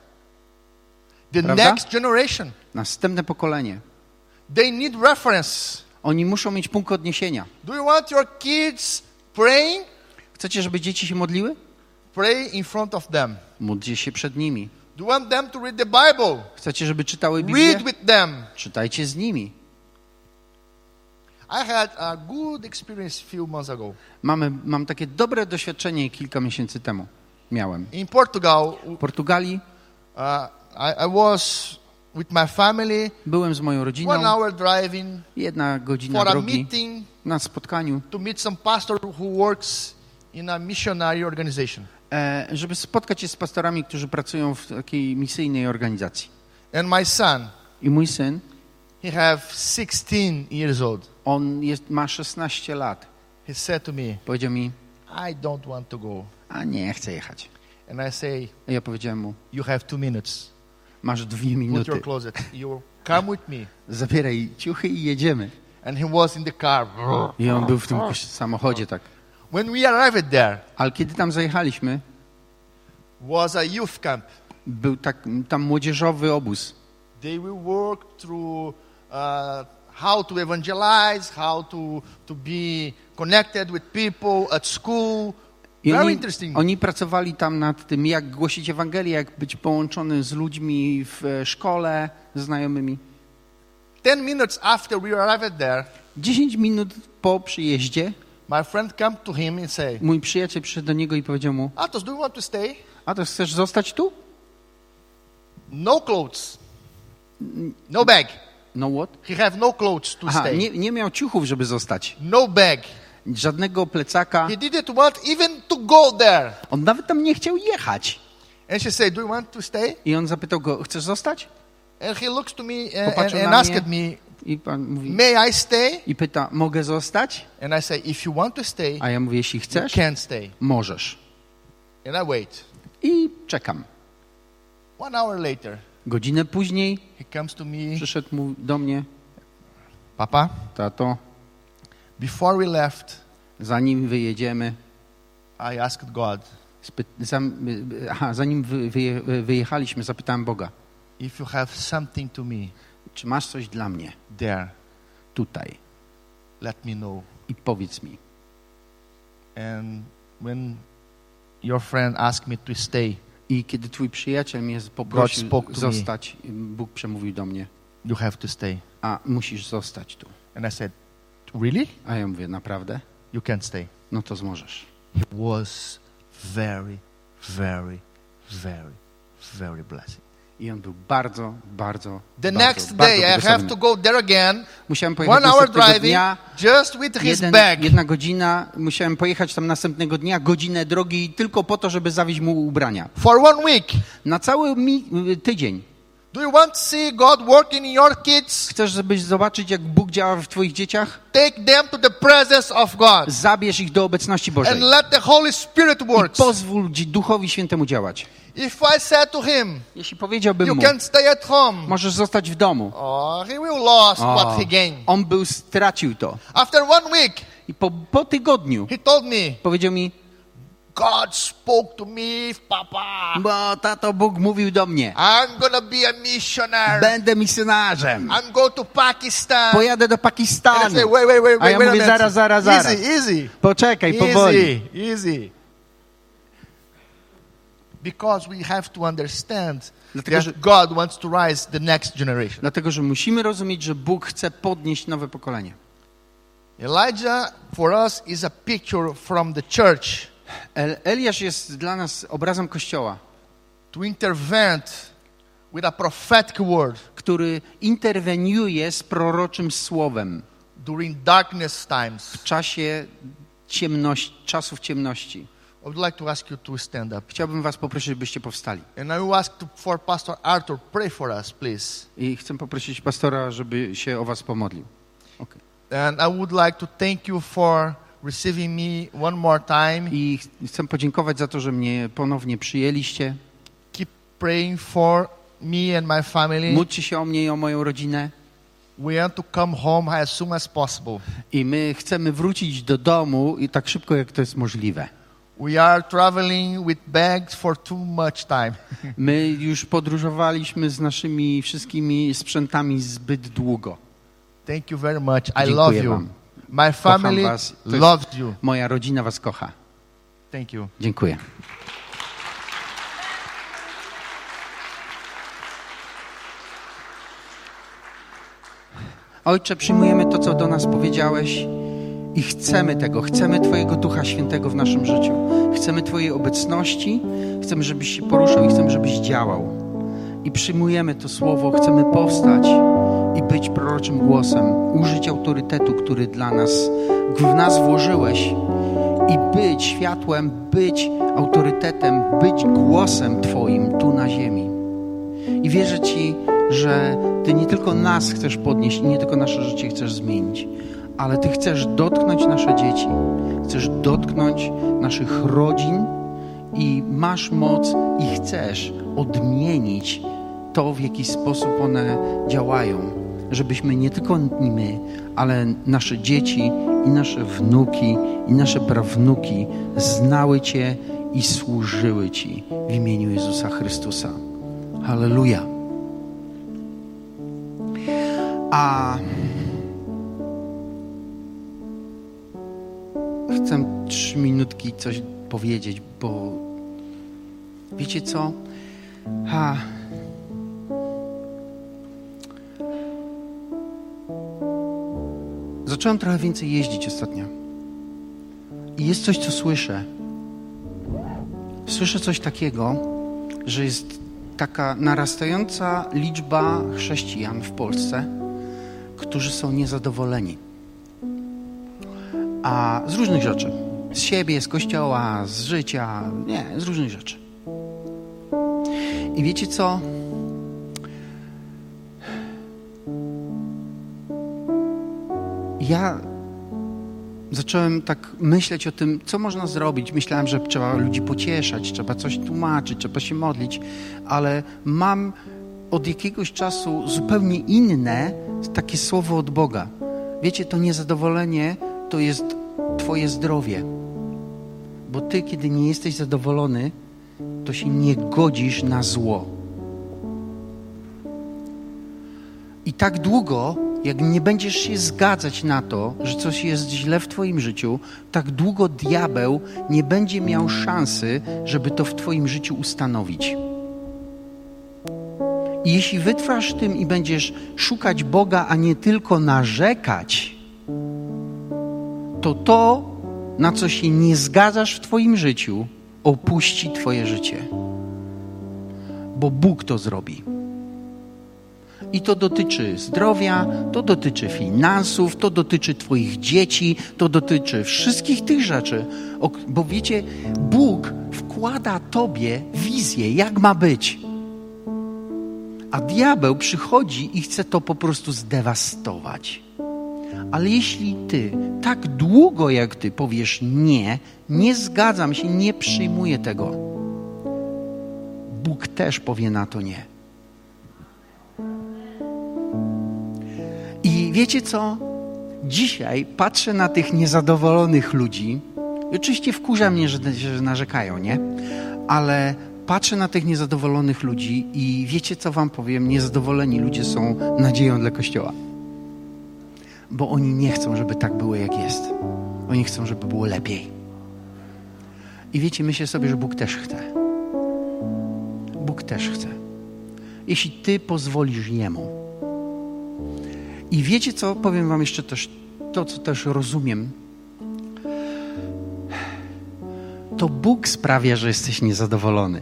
S2: The
S1: Prawda?
S2: next generation.
S1: Następne pokolenie.
S2: They need reference.
S1: Oni muszą mieć punkt odniesienia.
S2: Do you want your kids praying?
S1: Chcecie, żeby dzieci się modliły?
S2: Pray in front of them.
S1: Módlcie się przed nimi.
S2: Do you want them to read the Bible?
S1: Chcecie, żeby czytały Biblię?
S2: Read with them.
S1: Czytajcie z nimi.
S2: I had a good experience few months ago.
S1: Mamy, mam takie dobre doświadczenie kilka miesięcy temu. Miałem.
S2: In Portugal,
S1: W Portugalii
S2: uh, I, I was with my family,
S1: byłem z moją
S2: one
S1: rodziną.
S2: hour driving
S1: Jedna godzina
S2: for a
S1: drogi
S2: meeting
S1: na spotkaniu,
S2: to meet some pastor who works in a missionary organization.
S1: e, żeby spotkać się z pastorami, którzy pracują w takiej misyjnej organizacji.
S2: And my son,
S1: I mój syn,
S2: he have 16 years old.
S1: on jest, ma 16 lat.
S2: He said to me,
S1: Powiedział mi,
S2: I don't want to go.
S1: a nie, chcę jechać.
S2: And I say,
S1: A ja powiedziałem mu,
S2: you have two minutes.
S1: Masz dwie
S2: Put
S1: minuty,
S2: your closet. You come with me.
S1: zabieraj ciuchy i jedziemy.
S2: And he was in the car.
S1: I on był w tym samochodzie tak.
S2: When we arrived there,
S1: Ale kiedy tam zajechaliśmy,
S2: was a youth camp.
S1: był tak, tam młodzieżowy obóz.
S2: They will work through uh, how to evangelize, how to, to be connected with people at school.
S1: I oni, oni pracowali tam nad tym, jak głosić Ewangelię, jak być połączony z ludźmi w e, szkole, ze znajomymi.
S2: Ten minutes after we arrived there,
S1: 10 minut po przyjeździe
S2: my friend come to him and say,
S1: mój przyjaciel przyszedł do niego i powiedział mu,
S2: Atos, do you want to stay?
S1: a to chcesz zostać tu?
S2: No clothes. No bag.
S1: No what?
S2: He have no clothes to
S1: Aha,
S2: stay.
S1: nie, nie miał ciuchów, żeby zostać.
S2: No bag.
S1: Żadnego plecaka.
S2: He didn't want even to go there.
S1: On nawet tam nie chciał jechać.
S2: And she said, do you want to stay?
S1: I on zapytał go, chcesz zostać?
S2: And he looks to me uh, and, and asked me,
S1: I pan mówi,
S2: may I stay?
S1: i pyta, mogę zostać?
S2: And I say, if you want to stay,
S1: A ja mówię, jeśli
S2: you
S1: chcesz,
S2: can stay.
S1: możesz.
S2: And I wait.
S1: I czekam.
S2: One hour later,
S1: Godzinę później
S2: he comes to me,
S1: przyszedł mu do mnie,
S2: Papa,
S1: tato,
S2: before we left,
S1: zanim wyjedziemy,
S2: I asked God,
S1: aha, zanim wy, wyje, wyjechaliśmy, zapytałem Boga,
S2: if you have something to me
S1: czy masz coś dla mnie
S2: there,
S1: tutaj
S2: let me know.
S1: i powiedz mi.
S2: And when your friend asked me to stay,
S1: I kiedy twój przyjaciel mnie poprosił zostać, Bóg przemówił do mnie,
S2: you have to stay.
S1: a musisz zostać tu.
S2: And I said, really?
S1: A ja mówię, naprawdę?
S2: You can stay.
S1: No to możesz.
S2: He was very, very, very, very blessed.
S1: I on był bardzo, bardzo,
S2: The
S1: bardzo,
S2: next
S1: bardzo
S2: day, I have to go there again.
S1: Musiałem pojechać
S2: One hour driving,
S1: dnia,
S2: just with his
S1: jeden,
S2: bag.
S1: jedna godzina, musiałem pojechać tam następnego dnia, godzinę drogi tylko po to, żeby zawieźć mu ubrania.
S2: For one week.
S1: Na cały mi, tydzień.
S2: Do you want to see God working in your kids?
S1: Chcesz, żebyś zobaczyć, jak Bóg działa w twoich dzieciach?
S2: Take them to the presence of God
S1: Zabierz ich do obecności Bożej.
S2: and let the Holy Spirit
S1: I
S2: work.
S1: pozwól Dzi- Duchowi Świętemu działać.
S2: If I said to him,
S1: Jeśli powiedziałbym
S2: you
S1: mu,
S2: can stay at home,
S1: możesz zostać w domu.
S2: oh, he will lose
S1: O,
S2: what he gained.
S1: on był, stracił to.
S2: After one week,
S1: I po, po tygodniu
S2: he told me,
S1: powiedział mi,
S2: God spoke to me, Papa.
S1: bo tato Bóg mówił do mnie,
S2: I'm gonna be a missionary.
S1: będę misjonarzem,
S2: I'm going to Pakistan.
S1: pojadę do
S2: And I
S1: Pakistanu.
S2: say, wait, wait, wait,
S1: A ja
S2: wait,
S1: mówię, zaraz, zaraz, zaraz.
S2: Easy, easy.
S1: Poczekaj, powoli.
S2: Easy, easy. Because we have to understand
S1: Dlatego,
S2: that
S1: że-
S2: God wants to rise the next generation.
S1: Dlatego, że musimy rozumieć, że Bóg chce podnieść nowe pokolenie.
S2: Elijah for us is a picture from the church
S1: El Eliasz jest dla nas obrazem Kościoła,
S2: to intervene with a prophetic word
S1: który interweniuje z proroczym słowem
S2: during darkness times.
S1: w czasie ciemności, czasów ciemności.
S2: I would like to ask you to stand up.
S1: Chciałbym was poprosić, byście powstali.
S2: And I will ask to, for Pastor Arthur, pray for us, please.
S1: I chcę poprosić pastora, żeby się o was pomodlił. Okay.
S2: And I would like to thank you for receiving me one more time.
S1: I ch- chcę podziękować za to, że mnie ponownie przyjęliście.
S2: Keep praying for me and my family.
S1: Módlcie się o mnie i o moją rodzinę.
S2: We want to come home as soon as possible.
S1: I my chcemy wrócić do domu i tak szybko, jak to jest możliwe.
S2: We are traveling with bags for too much time.
S1: My już podróżowaliśmy z naszymi wszystkimi sprzętami zbyt długo.
S2: Thank you very much. I
S1: Dziękuję
S2: love you.
S1: wam.
S2: My family
S1: was.
S2: Loves you.
S1: Moja rodzina was kocha.
S2: Thank you.
S1: Dziękuję. Ojcze, przyjmujemy to, co do nas powiedziałeś i chcemy tego. Chcemy Twojego Ducha Świętego w naszym życiu. Chcemy Twojej obecności, chcemy, żebyś się poruszał i chcemy, żebyś działał. I przyjmujemy to słowo, chcemy powstać i być proroczym głosem, użyć autorytetu, który dla nas, w nas włożyłeś i być światłem, być autorytetem, być głosem Twoim tu na ziemi. I wierzę Ci, że Ty nie tylko nas chcesz podnieść i nie tylko nasze życie chcesz zmienić, ale Ty chcesz dotknąć nasze dzieci, chcesz dotknąć naszych rodzin i masz moc i chcesz odmienić to, w jaki sposób one działają, żebyśmy nie tylko my, ale nasze dzieci i nasze wnuki i nasze prawnuki znały Cię i służyły Ci w imieniu Jezusa Chrystusa. Halleluja. A chcę trzy minutki coś powiedzieć, bo wiecie co? Ha. Zacząłem trochę więcej jeździć ostatnio. I jest coś, co słyszę. Słyszę coś takiego, że jest taka narastająca liczba chrześcijan w Polsce, którzy są niezadowoleni. A z różnych rzeczy. Z siebie, z kościoła, z życia, nie, z różnych rzeczy. I wiecie co? Ja zacząłem tak myśleć o tym, co można zrobić. Myślałem, że trzeba ludzi pocieszać, trzeba coś tłumaczyć, trzeba się modlić, ale mam od jakiegoś czasu zupełnie inne takie słowo od Boga. Wiecie, to niezadowolenie to jest Twoje zdrowie. Bo Ty, kiedy nie jesteś zadowolony, to się nie godzisz na zło. I tak długo, jak nie będziesz się zgadzać na to, że coś jest źle w Twoim życiu, tak długo diabeł nie będzie miał szansy, żeby to w Twoim życiu ustanowić. I jeśli wytrwasz tym i będziesz szukać Boga, a nie tylko narzekać, to to, na co się nie zgadzasz w Twoim życiu, opuści Twoje życie. Bo Bóg to zrobi. I to dotyczy zdrowia, to dotyczy finansów, to dotyczy Twoich dzieci, to dotyczy wszystkich tych rzeczy. Bo wiecie, Bóg wkłada Tobie wizję, jak ma być. A diabeł przychodzi i chce to po prostu zdewastować. Ale jeśli Ty tak długo jak Ty powiesz nie, nie zgadzam się, nie przyjmuję tego, Bóg też powie na to nie. Wiecie co? Dzisiaj patrzę na tych niezadowolonych ludzi. I oczywiście wkurza mnie, że, że narzekają, nie? Ale patrzę na tych niezadowolonych ludzi i wiecie, co wam powiem? Niezadowoleni ludzie są nadzieją dla Kościoła. Bo oni nie chcą, żeby tak było, jak jest. Oni chcą, żeby było lepiej. I wiecie, myślę sobie, że Bóg też chce. Bóg też chce. Jeśli Ty pozwolisz Jemu, i wiecie co? Powiem wam jeszcze też to, co też rozumiem. To Bóg sprawia, że jesteś niezadowolony.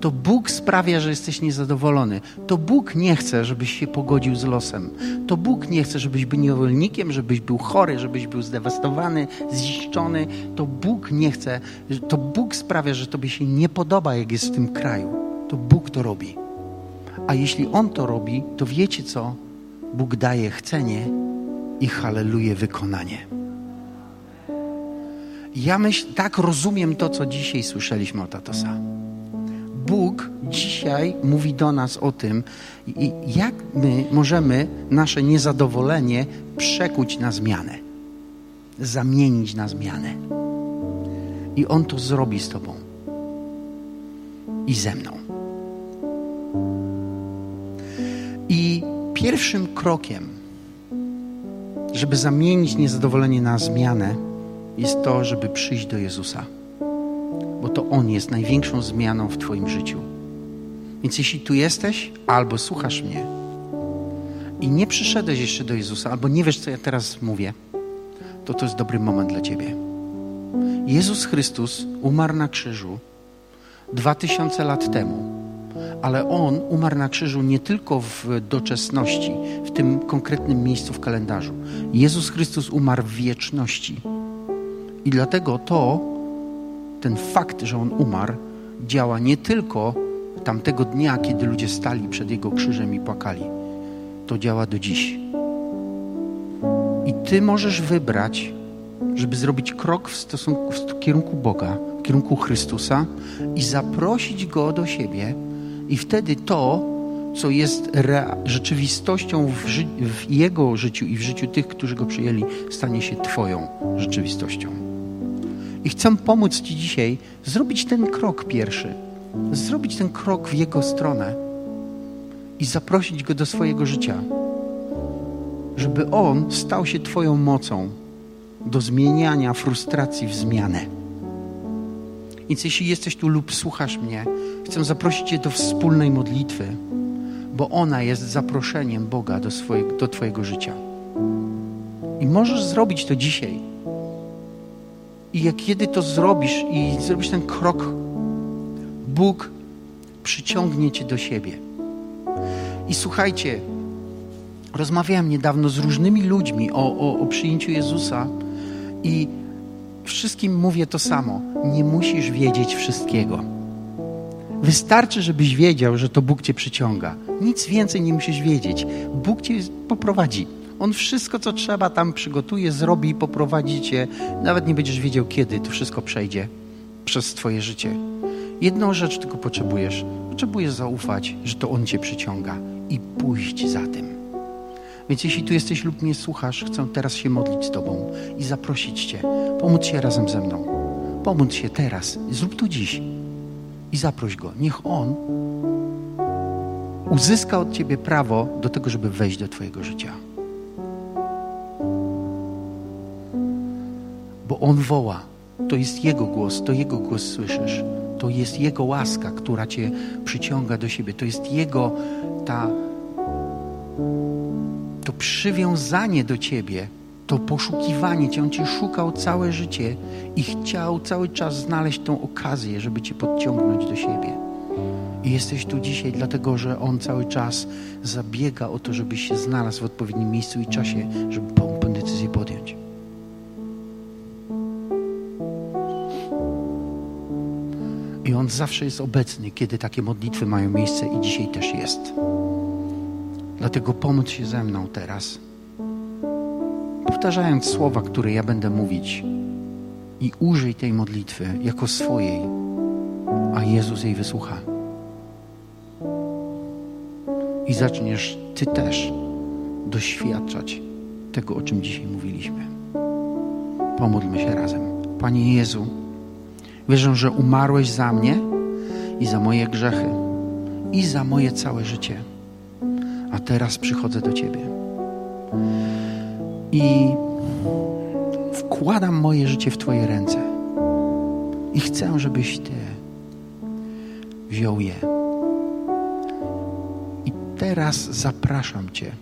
S1: To Bóg sprawia, że jesteś niezadowolony. To Bóg nie chce, żebyś się pogodził z losem. To Bóg nie chce, żebyś był niewolnikiem, żebyś był chory, żebyś był zdewastowany, zniszczony. To Bóg nie chce. To Bóg sprawia, że tobie się nie podoba, jak jest w tym kraju. To Bóg to robi. A jeśli On to robi, to wiecie co? Bóg daje chcenie i haleluje wykonanie. Ja myśl, tak rozumiem to, co dzisiaj słyszeliśmy od Tatosa. Bóg dzisiaj mówi do nas o tym, jak my możemy nasze niezadowolenie przekuć na zmianę, zamienić na zmianę. I On to zrobi z Tobą i ze mną. Pierwszym krokiem, żeby zamienić niezadowolenie na zmianę, jest to, żeby przyjść do Jezusa. Bo to On jest największą zmianą w Twoim życiu. Więc jeśli tu jesteś, albo słuchasz mnie i nie przyszedłeś jeszcze do Jezusa, albo nie wiesz, co ja teraz mówię, to to jest dobry moment dla Ciebie. Jezus Chrystus umarł na krzyżu dwa tysiące lat temu ale On umarł na krzyżu nie tylko w doczesności, w tym konkretnym miejscu w kalendarzu. Jezus Chrystus umarł w wieczności. I dlatego to, ten fakt, że On umarł, działa nie tylko tamtego dnia, kiedy ludzie stali przed Jego krzyżem i płakali. To działa do dziś. I Ty możesz wybrać, żeby zrobić krok w, stosunku, w kierunku Boga, w kierunku Chrystusa i zaprosić Go do siebie, i wtedy to, co jest rzeczywistością w, ży w, Jego życiu i w życiu tych, którzy Go przyjęli, stanie się Twoją rzeczywistością. I chcę pomóc Ci dzisiaj zrobić ten krok pierwszy, zrobić ten krok w Jego stronę i zaprosić Go do swojego życia, żeby On stał się Twoją mocą do zmieniania frustracji w zmianę. Więc jeśli jesteś tu lub słuchasz mnie, chcę zaprosić Cię do wspólnej modlitwy, bo ona jest zaproszeniem Boga do, do Twojego życia. I możesz zrobić to dzisiaj. I jak kiedy to zrobisz i zrobisz ten krok, Bóg przyciągnie Cię do siebie. I słuchajcie, rozmawiałem niedawno z różnymi ludźmi o, o, o przyjęciu Jezusa i wszystkim mówię to samo. Nie musisz wiedzieć wszystkiego. Wystarczy, żebyś wiedział, że to Bóg cię przyciąga. Nic więcej nie musisz wiedzieć. Bóg cię poprowadzi. On wszystko, co trzeba, tam przygotuje, zrobi, poprowadzi cię. Nawet nie będziesz wiedział, kiedy to wszystko przejdzie przez Twoje życie. Jedną rzecz tylko potrzebujesz. Potrzebujesz zaufać, że to On cię przyciąga i pójść za tym. Więc jeśli tu jesteś lub mnie słuchasz, chcę teraz się modlić z Tobą i zaprosić Cię, pomóc się razem ze mną. Pomóc się teraz, zrób to dziś i zaproś Go. Niech On uzyska od Ciebie prawo do tego, żeby wejść do Twojego życia. Bo On woła. To jest Jego głos, to Jego głos słyszysz. To jest Jego łaska, która Cię przyciąga do siebie. To jest Jego ta to przywiązanie do Ciebie, to poszukiwanie Cię, On Cię szukał całe życie i chciał cały czas znaleźć tą okazję, żeby Cię podciągnąć do siebie. I jesteś tu dzisiaj dlatego, że On cały czas zabiega o to, żebyś się znalazł w odpowiednim miejscu i czasie, żeby tę decyzję podjąć. I On zawsze jest obecny, kiedy takie modlitwy mają miejsce i dzisiaj też jest. Dlatego pomóc się ze mną teraz, powtarzając słowa, które ja będę mówić i użyj tej modlitwy jako swojej, a Jezus jej wysłucha. I zaczniesz Ty też doświadczać tego, o czym dzisiaj mówiliśmy. Pomódlmy się razem. Panie Jezu, wierzę, że umarłeś za mnie i za moje grzechy i za moje całe życie a teraz przychodzę do Ciebie. I wkładam moje życie w Twoje ręce. I chcę, żebyś Ty wziął je. I teraz zapraszam Cię.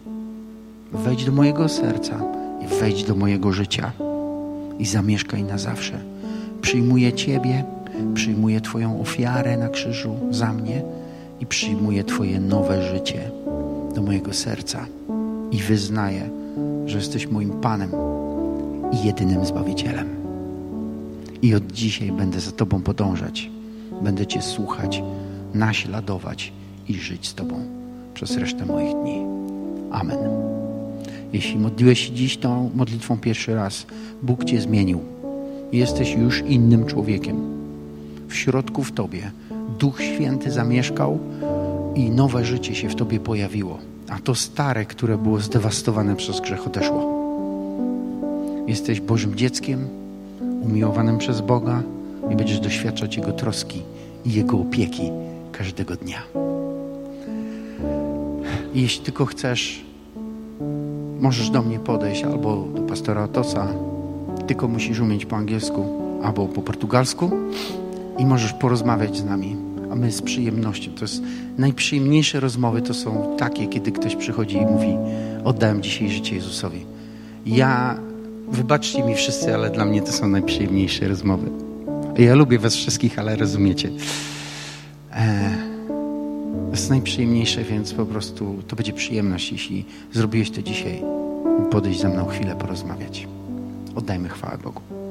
S1: Wejdź do mojego serca i wejdź do mojego życia i zamieszkaj na zawsze. Przyjmuję Ciebie, przyjmuję Twoją ofiarę na krzyżu za mnie i przyjmuję Twoje nowe życie do mojego serca i wyznaję, że jesteś moim Panem i jedynym Zbawicielem. I od dzisiaj będę za Tobą podążać, będę Cię słuchać, naśladować i żyć z Tobą przez resztę moich dni. Amen. Jeśli modliłeś się dziś tą modlitwą pierwszy raz, Bóg Cię zmienił. Jesteś już innym człowiekiem. W środku w Tobie Duch Święty zamieszkał i nowe życie się w Tobie pojawiło, a to stare, które było zdewastowane przez grzech, odeszło. Jesteś Bożym dzieckiem, umiłowanym przez Boga i będziesz doświadczać Jego troski i Jego opieki każdego dnia. I jeśli tylko chcesz, możesz do mnie podejść albo do pastora Atosa, tylko musisz umieć po angielsku albo po portugalsku i możesz porozmawiać z nami a my z przyjemnością. To jest najprzyjemniejsze rozmowy to są takie, kiedy ktoś przychodzi i mówi: Oddałem dzisiaj życie Jezusowi. Ja, wybaczcie mi wszyscy, ale dla mnie to są najprzyjemniejsze rozmowy. Ja lubię Was wszystkich, ale rozumiecie. E, jest najprzyjemniejsze, więc po prostu to będzie przyjemność, jeśli zrobiłeś to dzisiaj. Podejść ze mną chwilę porozmawiać. Oddajmy chwałę Bogu.